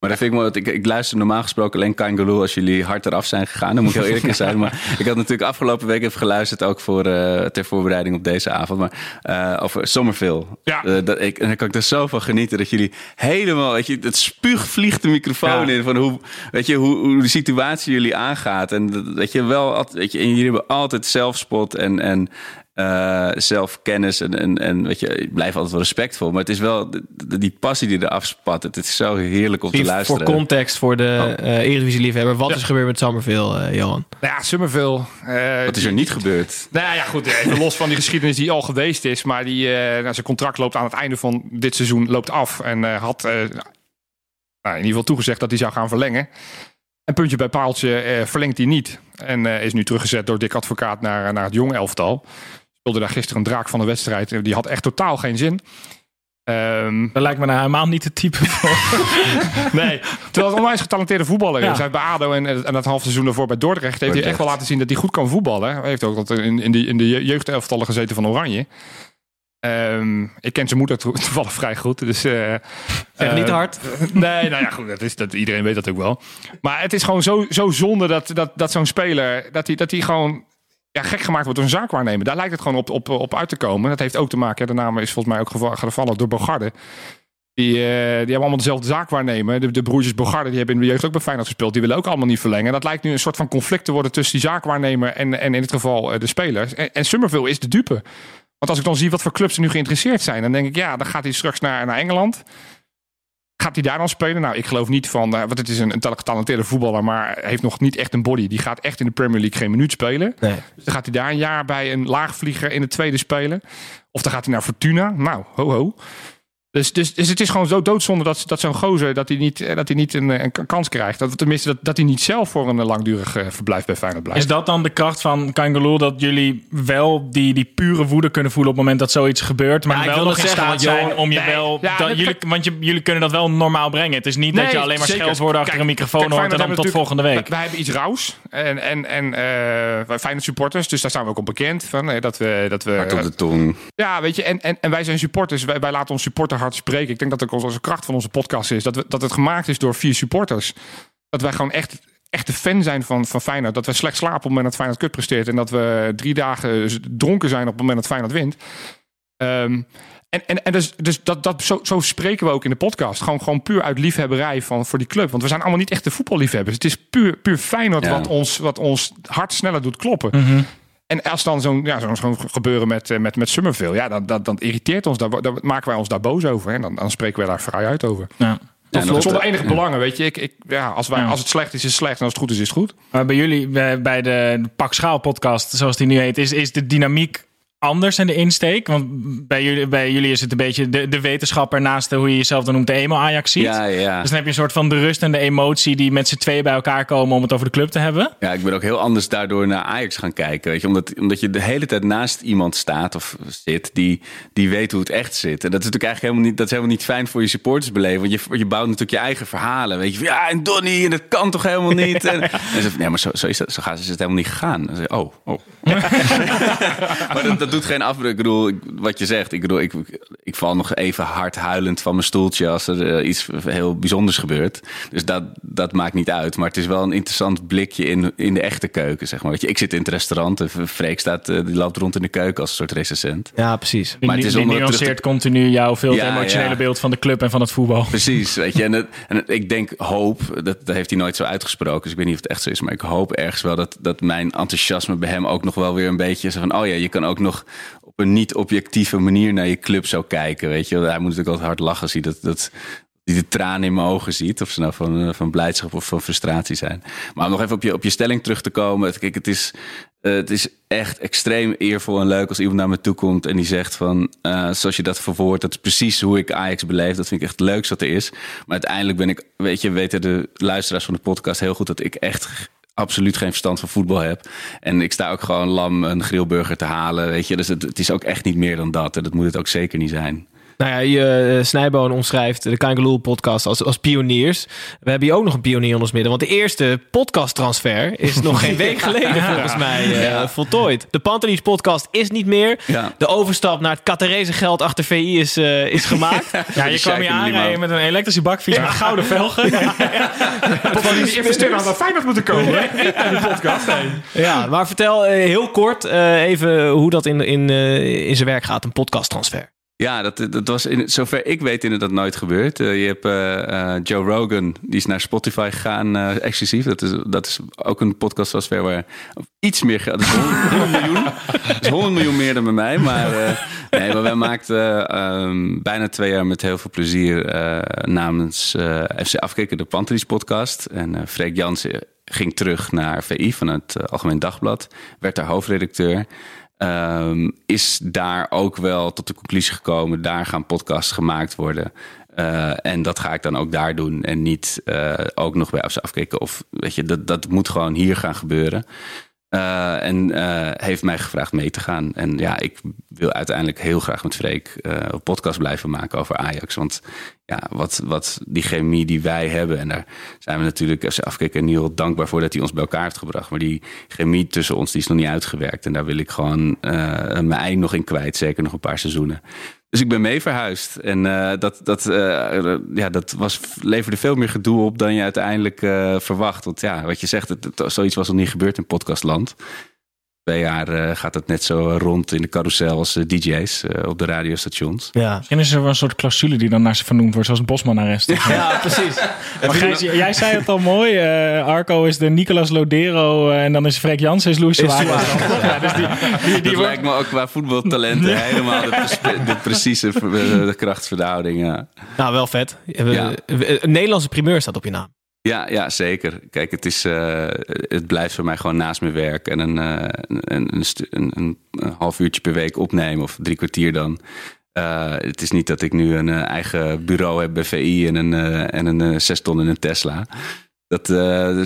Maar dat vind ik, wel, ik, ik luister normaal gesproken alleen Kangaloo als jullie hard eraf zijn gegaan. Dan moet ik heel eerlijk in zijn. Maar ik had natuurlijk afgelopen week even geluisterd, ook voor, eh, ter voorbereiding op deze avond. Maar eh, over Somerville. Ja. Eh, dat, ik, en daar kan ik er zo van genieten dat jullie helemaal, weet je, het spuug vliegt de microfoon Ja. in. Van hoe, weet je, hoe, hoe de situatie jullie aangaat. En dat, weet je, wel, weet je, en jullie hebben altijd zelfspot en, en eh, zelfkennis. En, en, en weet je, ik blijf altijd wel respectvol. Maar het is wel die passie die eraf spat. Het is zo heerlijk om te Even luisteren. Voor context voor de Oh. eh Eredivisie-liefhebber. Wat is gebeurd met Summerville, eh, Johan? Nou ja, Summerville. eh, Wat is er niet gebeurd? Nou ja, goed. Even los van die geschiedenis die al geweest is. Maar die, eh, nou, zijn contract loopt aan het einde van dit seizoen loopt af. En eh, had eh, nou, in ieder geval toegezegd dat hij zou gaan verlengen. En puntje bij paaltje eh, verlengt hij niet. En eh, is nu teruggezet door Dick Advocaat naar, naar het jonge elftal. Speelde daar gisteren een draak van de wedstrijd. Eh, Die had echt totaal geen zin. Ehm, Dat lijkt me nou helemaal niet het type voor. nee, terwijl het een onwijs getalenteerde voetballer is. Ja. Hij heeft bij ADO en, en dat half seizoen daarvoor bij Dordrecht... heeft hij echt wel laten zien dat hij goed kan voetballen. Hij heeft ook altijd in, in, de, in de je- jeugdelftallen gezeten van Oranje. Ehm, ik ken zijn moeder to- toevallig vrij goed. Dus, eh, Zeg eh, niet te hard. Nee, nou ja, goed. Dat is, dat, iedereen weet dat ook wel. Maar het is gewoon zo, zo zonde dat, dat, dat zo'n speler... dat hij dat hij gewoon ja, gek gemaakt wordt door een zaakwaarnemer. Daar lijkt het gewoon op, op, op uit te komen. Dat heeft ook te maken... de naam is volgens mij ook geva- gevallen door Bogarde. Die, eh, die hebben allemaal dezelfde zaakwaarnemer. De, de broertjes Bogarde die hebben in de jeugd ook bij Feyenoord gespeeld. Die willen ook allemaal niet verlengen. Dat lijkt nu een soort van conflict te worden... tussen die zaakwaarnemer en, en in dit geval eh, de spelers. En, en is de dupe. Want als ik dan zie wat voor clubs er nu geïnteresseerd zijn... dan denk ik, ja, dan gaat hij straks naar, naar Engeland Gaat hij daar dan spelen? Nou, ik geloof niet van, uh, want het is een, een getalenteerde voetballer, maar heeft nog niet echt een body. Die gaat echt in de Premier League geen minuut spelen. Nee. Dus dan gaat hij daar een jaar bij een laagvlieger in de tweede spelen. Of dan gaat hij naar Fortuna. Nou, ho ho. Dus, dus, dus het is gewoon zo doodzonde dat, dat zo'n gozer dat hij niet, eh, dat hij niet een, een kans krijgt. Dat, tenminste, dat, dat hij niet zelf voor een langdurig uh, verblijf bij Feyenoord blijft. Is dat dan de kracht van Kangaloo dat jullie wel die, die pure woede kunnen voelen op het moment dat zoiets gebeurt, maar Ja, wel ik wil nog in staat zeggen, zijn om je nee, wel... ja, dat dat- jullie, want je, jullie kunnen dat wel normaal brengen. Het is niet dat je alleen maar scheldwoorden achter Kijk, een microfoon kijk, hoort en dan tot volgende week. Wij, hebben iets rauws. En, en, en eh, wij Feyenoord supporters, dus daar staan we ook op bekend. Van, eh, dat we, dat we, Hard op de tong. Ja, weet je, en, en, en wij zijn supporters. Wij, wij laten ons supporter hard spreken. Ik denk dat ook onze kracht van onze podcast is. Dat, we, dat het gemaakt is door vier supporters. Dat wij gewoon echt, echt de fan zijn van, van Feyenoord. Dat we slecht slapen op het moment dat Feyenoord kut presteert. En dat we drie dagen dronken zijn op het moment dat Feyenoord wint. Ehm, en en, en dus, dus dat, dat, zo, zo spreken we ook in de podcast. Gewoon, gewoon puur uit liefhebberij van, voor die club. Want we zijn allemaal niet echt de voetballiefhebbers. Het is puur, puur Feyenoord Ja. wat, ons, wat ons hart sneller doet kloppen. Mhm. En als dan zo'n ja, zo'n zo'n gebeuren met, eh, met, met Summerville, ja, dan, dan, dan irriteert ons. Dan, dan maken wij ons daar boos over. En dan, dan spreken wij daar vrij uit over. Ja. Ja, Zonder enige belangen, weet je. Ik, ik, ja, als, wij, Ja. als het slecht is, is het slecht. En als het goed is, is het goed. Maar bij jullie, bij bij de Pak Schaal podcast, zoals die nu heet, is, is de dynamiek anders en de insteek? Want bij jullie, bij jullie is het een beetje de, de wetenschapper naast de, hoe je jezelf dan noemt, de emo-Ajax ziet. Ja, ja. Dus dan heb je een soort van de rust en de emotie die met z'n tweeën bij elkaar komen om het over de club te hebben. Ja, ik ben ook heel anders daardoor naar Ajax gaan kijken. Weet je? Omdat, omdat je de hele tijd naast iemand staat of zit die, die weet hoe het echt zit. En dat is natuurlijk eigenlijk helemaal niet, dat is helemaal niet fijn voor je supporters beleven. Want je, je bouwt natuurlijk je eigen verhalen. Weet je, van, ja, en Donny, en dat kan toch helemaal niet. En, en ze zegt, nee, maar zo, zo is dat, zo gaat is het helemaal niet gegaan. Dan oh, oh. maar dat, dat doet geen afbreuk. Ik bedoel, ik- wat je zegt, ik bedoel, ik, ik val nog even hard huilend van mijn stoeltje als er eh, iets heel bijzonders gebeurt. Dus dat, dat maakt niet uit. Maar het is wel een interessant blikje in, in de echte keuken, zeg maar. Weet je, ik zit in het restaurant en Freek staat, eh, die loopt rond in de keuken als een soort recensent. Ja, precies. Maar het is die nuanceert te- continu jouw veel Ja, emotionele ja. beeld van de club en van het voetbal. Precies, weet je. En, het- en het- ik denk, hoop, dat, dat heeft hij nooit zo uitgesproken. Dus ik weet niet of het echt zo is. Maar ik hoop ergens wel dat, dat mijn enthousiasme bij hem ook nog wel weer een beetje is van... oh ja, je kan ook nog op een niet-objectieve manier naar je club zo kijken, weet je. Hij moet natuurlijk altijd hard lachen zien dat... dat die de tranen in mijn ogen ziet. Of ze nou van, eh, van blijdschap of van frustratie zijn. Maar om nog even op je, op je stelling terug te komen. Kijk, het is, eh, het is echt extreem eervol en leuk als iemand naar me toe komt en die zegt van, eh, zoals je dat verwoordt, dat is precies hoe ik Ajax beleef. Dat vind ik echt leukste wat er is. Maar uiteindelijk ben ik, weet je, weten de luisteraars van de podcast heel goed dat ik echt absoluut geen verstand van voetbal heb. En ik sta ook gewoon lam een grillburger te halen, weet je. Dus het, het is ook echt niet meer dan dat. En dat moet het ook zeker niet zijn. Nou ja, je, uh, Snijboon omschrijft de Kangaloo podcast als, als pioniers. We hebben hier ook nog een pionier in ons midden. Want de eerste podcasttransfer is nog geen week geleden volgens mij uh, Ja. voltooid. De Pantelis podcast is niet meer. Ja. De overstap naar het Catarese geld achter VI is, uh, is gemaakt. Ja, je kwam hier aanrijden met een elektrische bakfiets met gouden velgen. Of die investeren aan dat Feyenoord moeten komen. Die podcast. Ja, maar vertel uh, heel kort uh, even hoe dat in, in, uh, in zijn werk gaat, een podcasttransfer. Ja, dat, dat was in, zover ik weet inderdaad nooit gebeurd. Uh, je hebt uh, uh, Joe Rogan, die is naar Spotify gegaan, exclusief. Dat is, dat is ook een podcast zoals ver waar iets meer geld. Dat is 100, 100 miljoen. Dat is 100 miljoen meer dan bij mij. Maar, nee, maar wij maakten um, bijna twee jaar met heel veel plezier namens FC Afkikken de Pantelis podcast. En Freek Jansen ging terug naar VI van het Algemeen Dagblad. Werd daar hoofdredacteur. Um, is daar ook wel tot de conclusie gekomen, daar gaan podcasts gemaakt worden. Uh, en dat ga ik dan ook daar doen en niet uh, ook nog bij afkijken. Of weet je, dat, dat moet gewoon hier gaan gebeuren. Uh, en heeft mij gevraagd mee te gaan. En ja, ik wil uiteindelijk heel graag met Freek een podcast blijven maken over Ajax. Want ja, wat, wat die chemie die wij hebben. En daar zijn we natuurlijk als en heel dankbaar voor dat hij ons bij elkaar heeft gebracht. Maar die chemie tussen ons die is nog niet uitgewerkt. En daar wil ik gewoon uh, mijn ei nog in kwijt. Zeker nog een paar seizoenen. Dus ik ben mee verhuisd. En uh, dat, dat, uh, ja, dat was, leverde veel meer gedoe op dan je uiteindelijk verwacht. Want ja, wat je zegt, het, het, zoiets was nog niet gebeurd in podcastland. Twee jaar eh, gaat het net zo rond in de carousel als eh, DJ's eh, op de radiostations. Ja. Misschien is er wel een soort clausule die dan naar ze vernoemd wordt, zoals het Bosman-arrest. ja, precies. Maar Gijs, jij zei het al mooi. eh, Arco is de Nicolas Lodero en dan is Freek Jansen is Luis Suarez. Ja, dus die, die, die Dat wordt- lijkt me ook qua voetbaltalenten helemaal de, de precieze de krachtsverhouding. Ja. Nou, wel vet. We- Ja. Een Nederlandse primeur staat op je naam. Ja, ja, zeker. Kijk, het, is, eh, het blijft voor mij gewoon naast mijn werk. En een, eh, een, een, een, half uurtje per week opnemen, of drie kwartier dan. Eh, het is niet dat ik nu een eigen bureau heb bij VI en een, en een zes ton in een Tesla. Dat,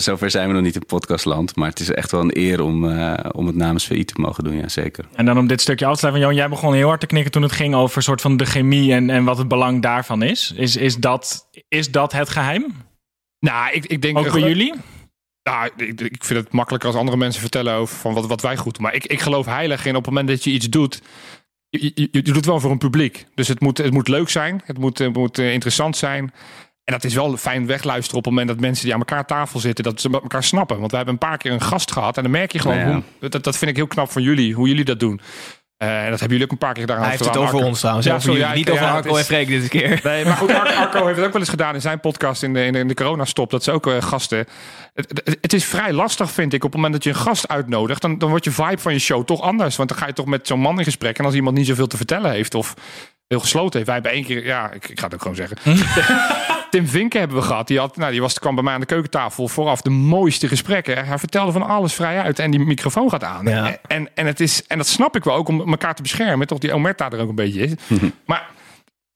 zover zijn we nog niet in podcastland. Maar het is echt wel een eer om, om het namens VI te mogen doen, ja zeker. En dan om dit stukje af te sluiten. Johan, jij begon heel hard te knikken toen het ging over soort van de chemie en, en wat het belang daarvan is. Is, is, dat, is dat het geheim? Nou, ik, ik denk... Ook bij jullie? Nou, ik, ik vind het makkelijker als andere mensen vertellen over van wat, wat wij goed doen. Maar ik, ik geloof heilig in op het moment dat je iets doet. Je, je, je doet het wel voor een publiek. Dus het moet, het moet leuk zijn. Het moet, het moet eh, interessant zijn. En dat is wel fijn wegluisteren op het moment dat mensen die aan elkaar tafel zitten, dat ze met elkaar snappen. Want we hebben een paar keer een gast gehad en dan merk je gewoon, Ja, ja. Hoe, dat, dat vind ik heel knap van jullie, hoe jullie dat doen. Eh, en dat hebben jullie ook een paar keer gedaan. Hij heeft het over Arco- ons trouwens. Ja, sorry, ja, Niet over ja, Arco en Freek dit keer. Nee, maar goed, Ar- Arco heeft het ook wel eens gedaan in zijn podcast in de, in de, in de coronastop. Dat ze ook eh, gasten... Het, het, het is vrij lastig, vind ik, op het moment dat je een gast uitnodigt. Dan, dan wordt je vibe van je show toch anders. Want dan ga je toch met zo'n man in gesprek. En als iemand niet zoveel te vertellen heeft of heel gesloten heeft. Wij hebben één keer... Ja, ik, ik ga het ook gewoon zeggen. Tim Vinken hebben we gehad. Die, had, nou, die was, kwam bij mij aan de keukentafel vooraf de mooiste gesprekken. Hij vertelde van alles vrij uit en die microfoon gaat aan. Ja. En, en, het is, en dat snap ik wel ook om elkaar te beschermen. Toch die Omerta er ook een beetje is. maar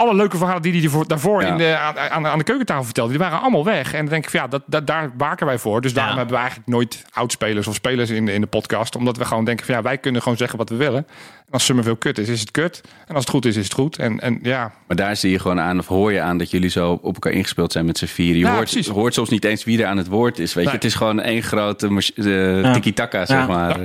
alle leuke verhalen die hij voor- daarvoor Ja. in de, aan, aan, aan de keukentafel vertelde, die waren allemaal weg. En dan denk ik van ja, dat, dat, daar waken wij voor. Dus daarom Ja. hebben we eigenlijk nooit oudspelers of spelers in de, in de podcast. Omdat we gewoon denken van ja, wij kunnen gewoon zeggen wat we willen. En als Summerville kut is, is het kut. En als het goed is, is het goed. En, en ja, Maar daar zie je gewoon aan, of hoor je aan, dat jullie zo op elkaar ingespeeld zijn met z'n vieren. Je Ja, hoort, precies. hoort soms niet eens wie er aan het woord is. Weet Nee. je? Het is gewoon één grote eh, tiki-taka, zeg Ja. maar.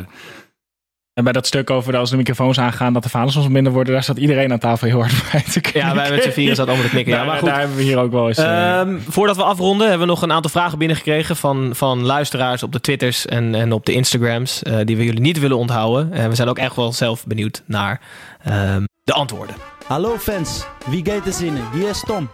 En bij dat stuk over als de microfoons aangaan, dat de verhalen soms minder worden, daar staat iedereen aan tafel heel hard bij te knikken. Ja, wij met z'n vieren zaten allemaal te knikken. Ja, Daar- maar goed. Daar hebben we hier ook wel eens... eh, Ehm, voordat we afronden, hebben we nog een aantal vragen binnengekregen van, van luisteraars op de Twitters en, en op de Instagrams. eh, die we jullie niet willen onthouden. En we zijn ook echt wel zelf benieuwd naar ehm, de antwoorden. Hallo fans, wie gaat er zinnen? Hier is Tom.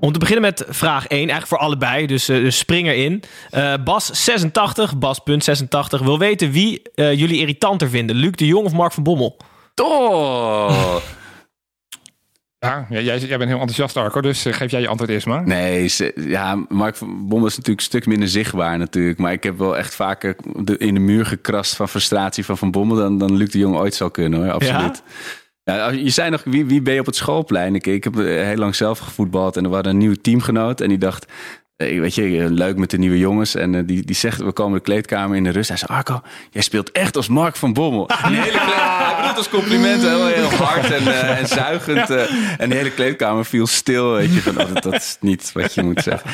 Om te beginnen met vraag 1, eigenlijk voor allebei, dus, eh, dus spring erin. Eh, Bas86, Bas.86, wil weten wie eh, jullie irritanter vinden. Luc de Jong of Mark van Bommel? Toch! ja jij, jij bent heel enthousiast Arco, dus geef jij je antwoord eerst maar. Nee, ze- ja, Mark van Bommel is natuurlijk een stuk minder zichtbaar natuurlijk. Maar ik heb wel echt vaker de, in de muur gekrast van frustratie van Van Bommel... dan, dan Luc de Jong ooit zou kunnen, hoor. Absoluut. Ja? Je zei nog, wie, wie ben je op het schoolplein? Ik, ik heb eh, heel lang zelf gevoetbald en er was een nieuwe teamgenoot. En die dacht, eh, weet je, eh, leuk met de nieuwe jongens. En die, die zegt, we komen de kleedkamer in de rust. Hij zei, Arco, jij speelt echt als Mark van Bommel. En de hele kleed- hij bedoelt als compliment, heel, heel hard en, en zuigend. en de hele kleedkamer viel stil, weet je. Van, oh, dat, dat is niet wat je moet zeggen.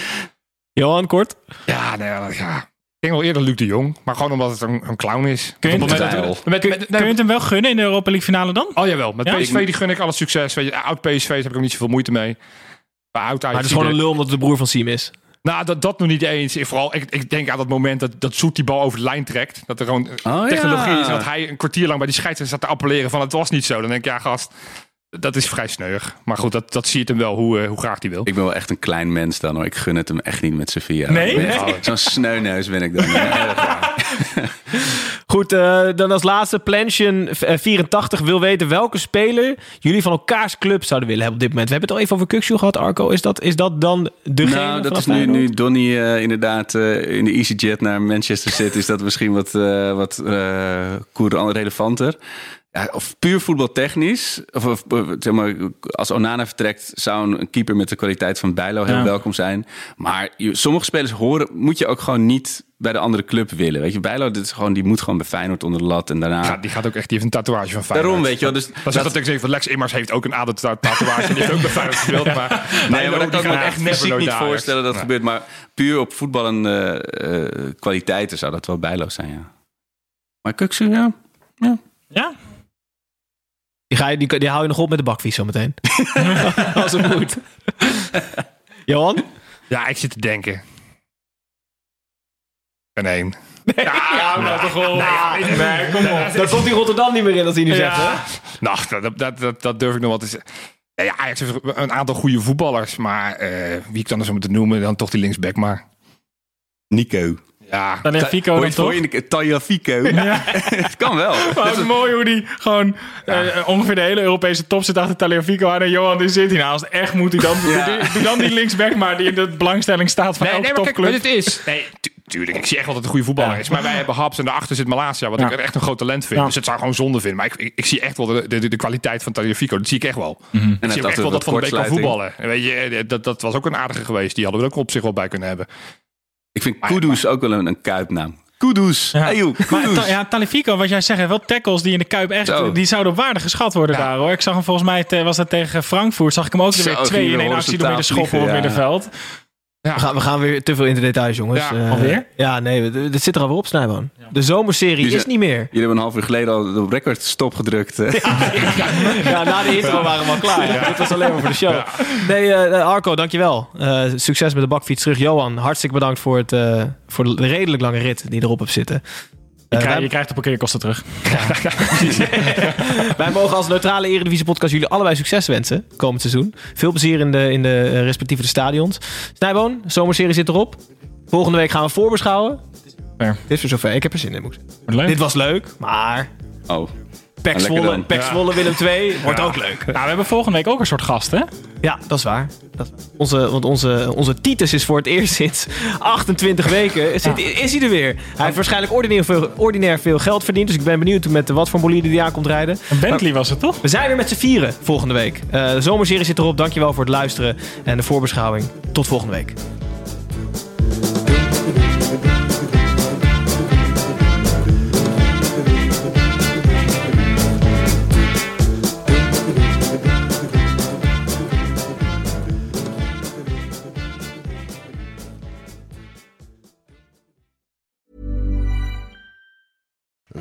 Johan, kort? Ja, nee, ja, ja. Ik denk wel eerder Luc de Jong, maar gewoon omdat het een, een clown is. Kun je het met, met, kun je het hem wel gunnen in de Europa League finale dan? Oh jawel, met Ja? PSV die gun ik alle succes. Weet je, oud PSV heb ik ook niet zoveel moeite mee. Maar oud Maar het is gewoon een lul omdat het de broer van Siem is. Nou, dat, dat nog niet eens. Ik, vooral, ik, ik denk aan dat moment dat, dat Zoet die bal over de lijn trekt. Dat er gewoon Oh, technologie ja. is. En dat hij een kwartier lang bij die scheidsrechter zat te appelleren van het was niet zo. Dan denk ik, ja gast, dat is vrij sneuig. Maar goed, dat, dat zie je hem wel, hoe, eh, hoe graag hij wil. Ik ben wel echt een klein mens dan hoor. Ik gun het hem echt niet met Sevilla. Nee? Ben echt Zo'n sneuneus ben ik dan. Goed, eh, dan als laatste, Plansion84 wil weten welke speler jullie van elkaars club zouden willen hebben op dit moment. We hebben het al even over Kukshoe gehad, Arco. Is dat, is dat dan degene nou, dat is nu, nu Donny eh, inderdaad eh, in de EasyJet naar Manchester zit. Is dat misschien wat, eh wat eh relevanter. Ja, of puur voetbaltechnisch. Of, of eh, zeg maar, als Onana vertrekt, zou een keeper met de kwaliteit van Bijlo heel Ja. welkom zijn. Maar je- sommige spelers horen, moet je ook gewoon niet bij de andere club willen. Weet je, Bijlo, dit is gewoon, die moet gewoon bij Feyenoord onder de lat. En daarna... Ja, die gaat ook echt, die heeft een tatoeage van Feyenoord. Daarom, weet je wel. Dus Dan zegt dat ik zeg van Lex Immers heeft ook een ader-tatoeage. die heeft ook bij Feyenoord gespeeld. Maar Nee, maar dat kan ik me echt fysiek niet voorstellen dat gebeurt. Maar puur op voetbal en eh, eh, kwaliteiten zou dat wel bijloos zijn, ja. Maar Kuksu, ja. Ja? Die, ga je, die, die hou je nog op met de bakvies zometeen. als het moet. Johan? Ja, ik zit te denken. En één. Ja, nou toch wel. Nee, kom op. Daar komt die Rotterdam niet meer in als hij nu Ja. zegt, hè? Nou, dat, dat, dat, dat durf ik nog wel te zeggen. Ja, Ajax heeft een aantal goede voetballers. Maar eh, wie ik dan eens moeten noemen, dan toch die linksback. Maar Nico. Ja, Dan heeft Fico Hoor dan je toch? Fico. het kan wel. Maar ook mooi hoe die gewoon eh, ongeveer de hele Europese top zit achter Taliafico aan. En Johan, die zit hier nou. Als het echt moet, dan, Ja. doe, doe dan die linksback maar die in de belangstelling staat van Nee, elke nee, maar kijk, topclub. wat het is. Nee, tu- tuurlijk. Ik zie echt wel dat het een goede voetballer Ja. is. Maar wij hebben Haps en daarachter zit Malasia. Wat Ja. ik echt een groot talent vind. Ja. Dus het zou gewoon zonde vinden. Maar ik, ik, ik zie echt wel de, de, de kwaliteit van Tagliafico. Dat zie ik echt wel. Mhm. En Ik zie echt wel dat Van de Beek kan voetballen. En Weet je, eh, dat, dat was ook een aardige geweest. Die hadden we er ook op zich wel bij kunnen hebben. Ik vind Kudus ook wel een, een kuipnaam. Kudus. Ja. Joh, Maar ta- ja, Talifico, wat jij zegt, wel tackles die in de Kuip echt, Zo. die zouden op waarde geschat worden Ja. daar hoor. Ik zag hem volgens mij, te- was dat tegen Frankfurt, zag ik hem ook er weer twee in één actie door midden schoppen op vliegen, ja. We gaan, we gaan weer te veel in de details, jongens. Ja, Eh, alweer? Ja, nee, dit zit er alweer op, Snijboon. De zomerserie is niet meer. Jullie hebben een half uur geleden al de record stop gedrukt. eh. Ja, na de intro waren we al klaar. Dit was alleen maar voor de show. Nee, eh, Arco, dankjewel. Eh succes met de bakfiets terug. Johan, hartstikke bedankt voor, het, eh, voor de redelijk lange rit die erop hebt zitten. Je, Eh, krijgt, wij- je krijgt de parkeerkosten terug. Wij mogen als neutrale Eredivisie podcast jullie allebei succes wensen komend seizoen. Veel plezier in de, in de eh, respectieve de stadions. Snijboon, zomerserie zit erop. Volgende week gaan we voorbeschouwen. Fair. Dit is weer zover. Ik heb er zin in. Moet. Dit was leuk, maar Oh. Pek Zwolle, dan. Pek Zwolle Willem 2 wordt ook leuk. Nou, we hebben volgende week ook een soort gast, hè? Ja, dat is waar. Dat. Onze, want onze, onze Titus is voor het eerst sinds 28 weken. Zit, Is hij er weer? Hij heeft waarschijnlijk ordinair veel, ordinair veel geld verdiend. Dus ik ben benieuwd met wat voor bolide die aankomt rijden. Een Bentley was het, toch? We zijn weer met z'n vieren volgende week. Eh, de zomerserie zit erop. Dankjewel voor het luisteren en de voorbeschouwing. Tot volgende week.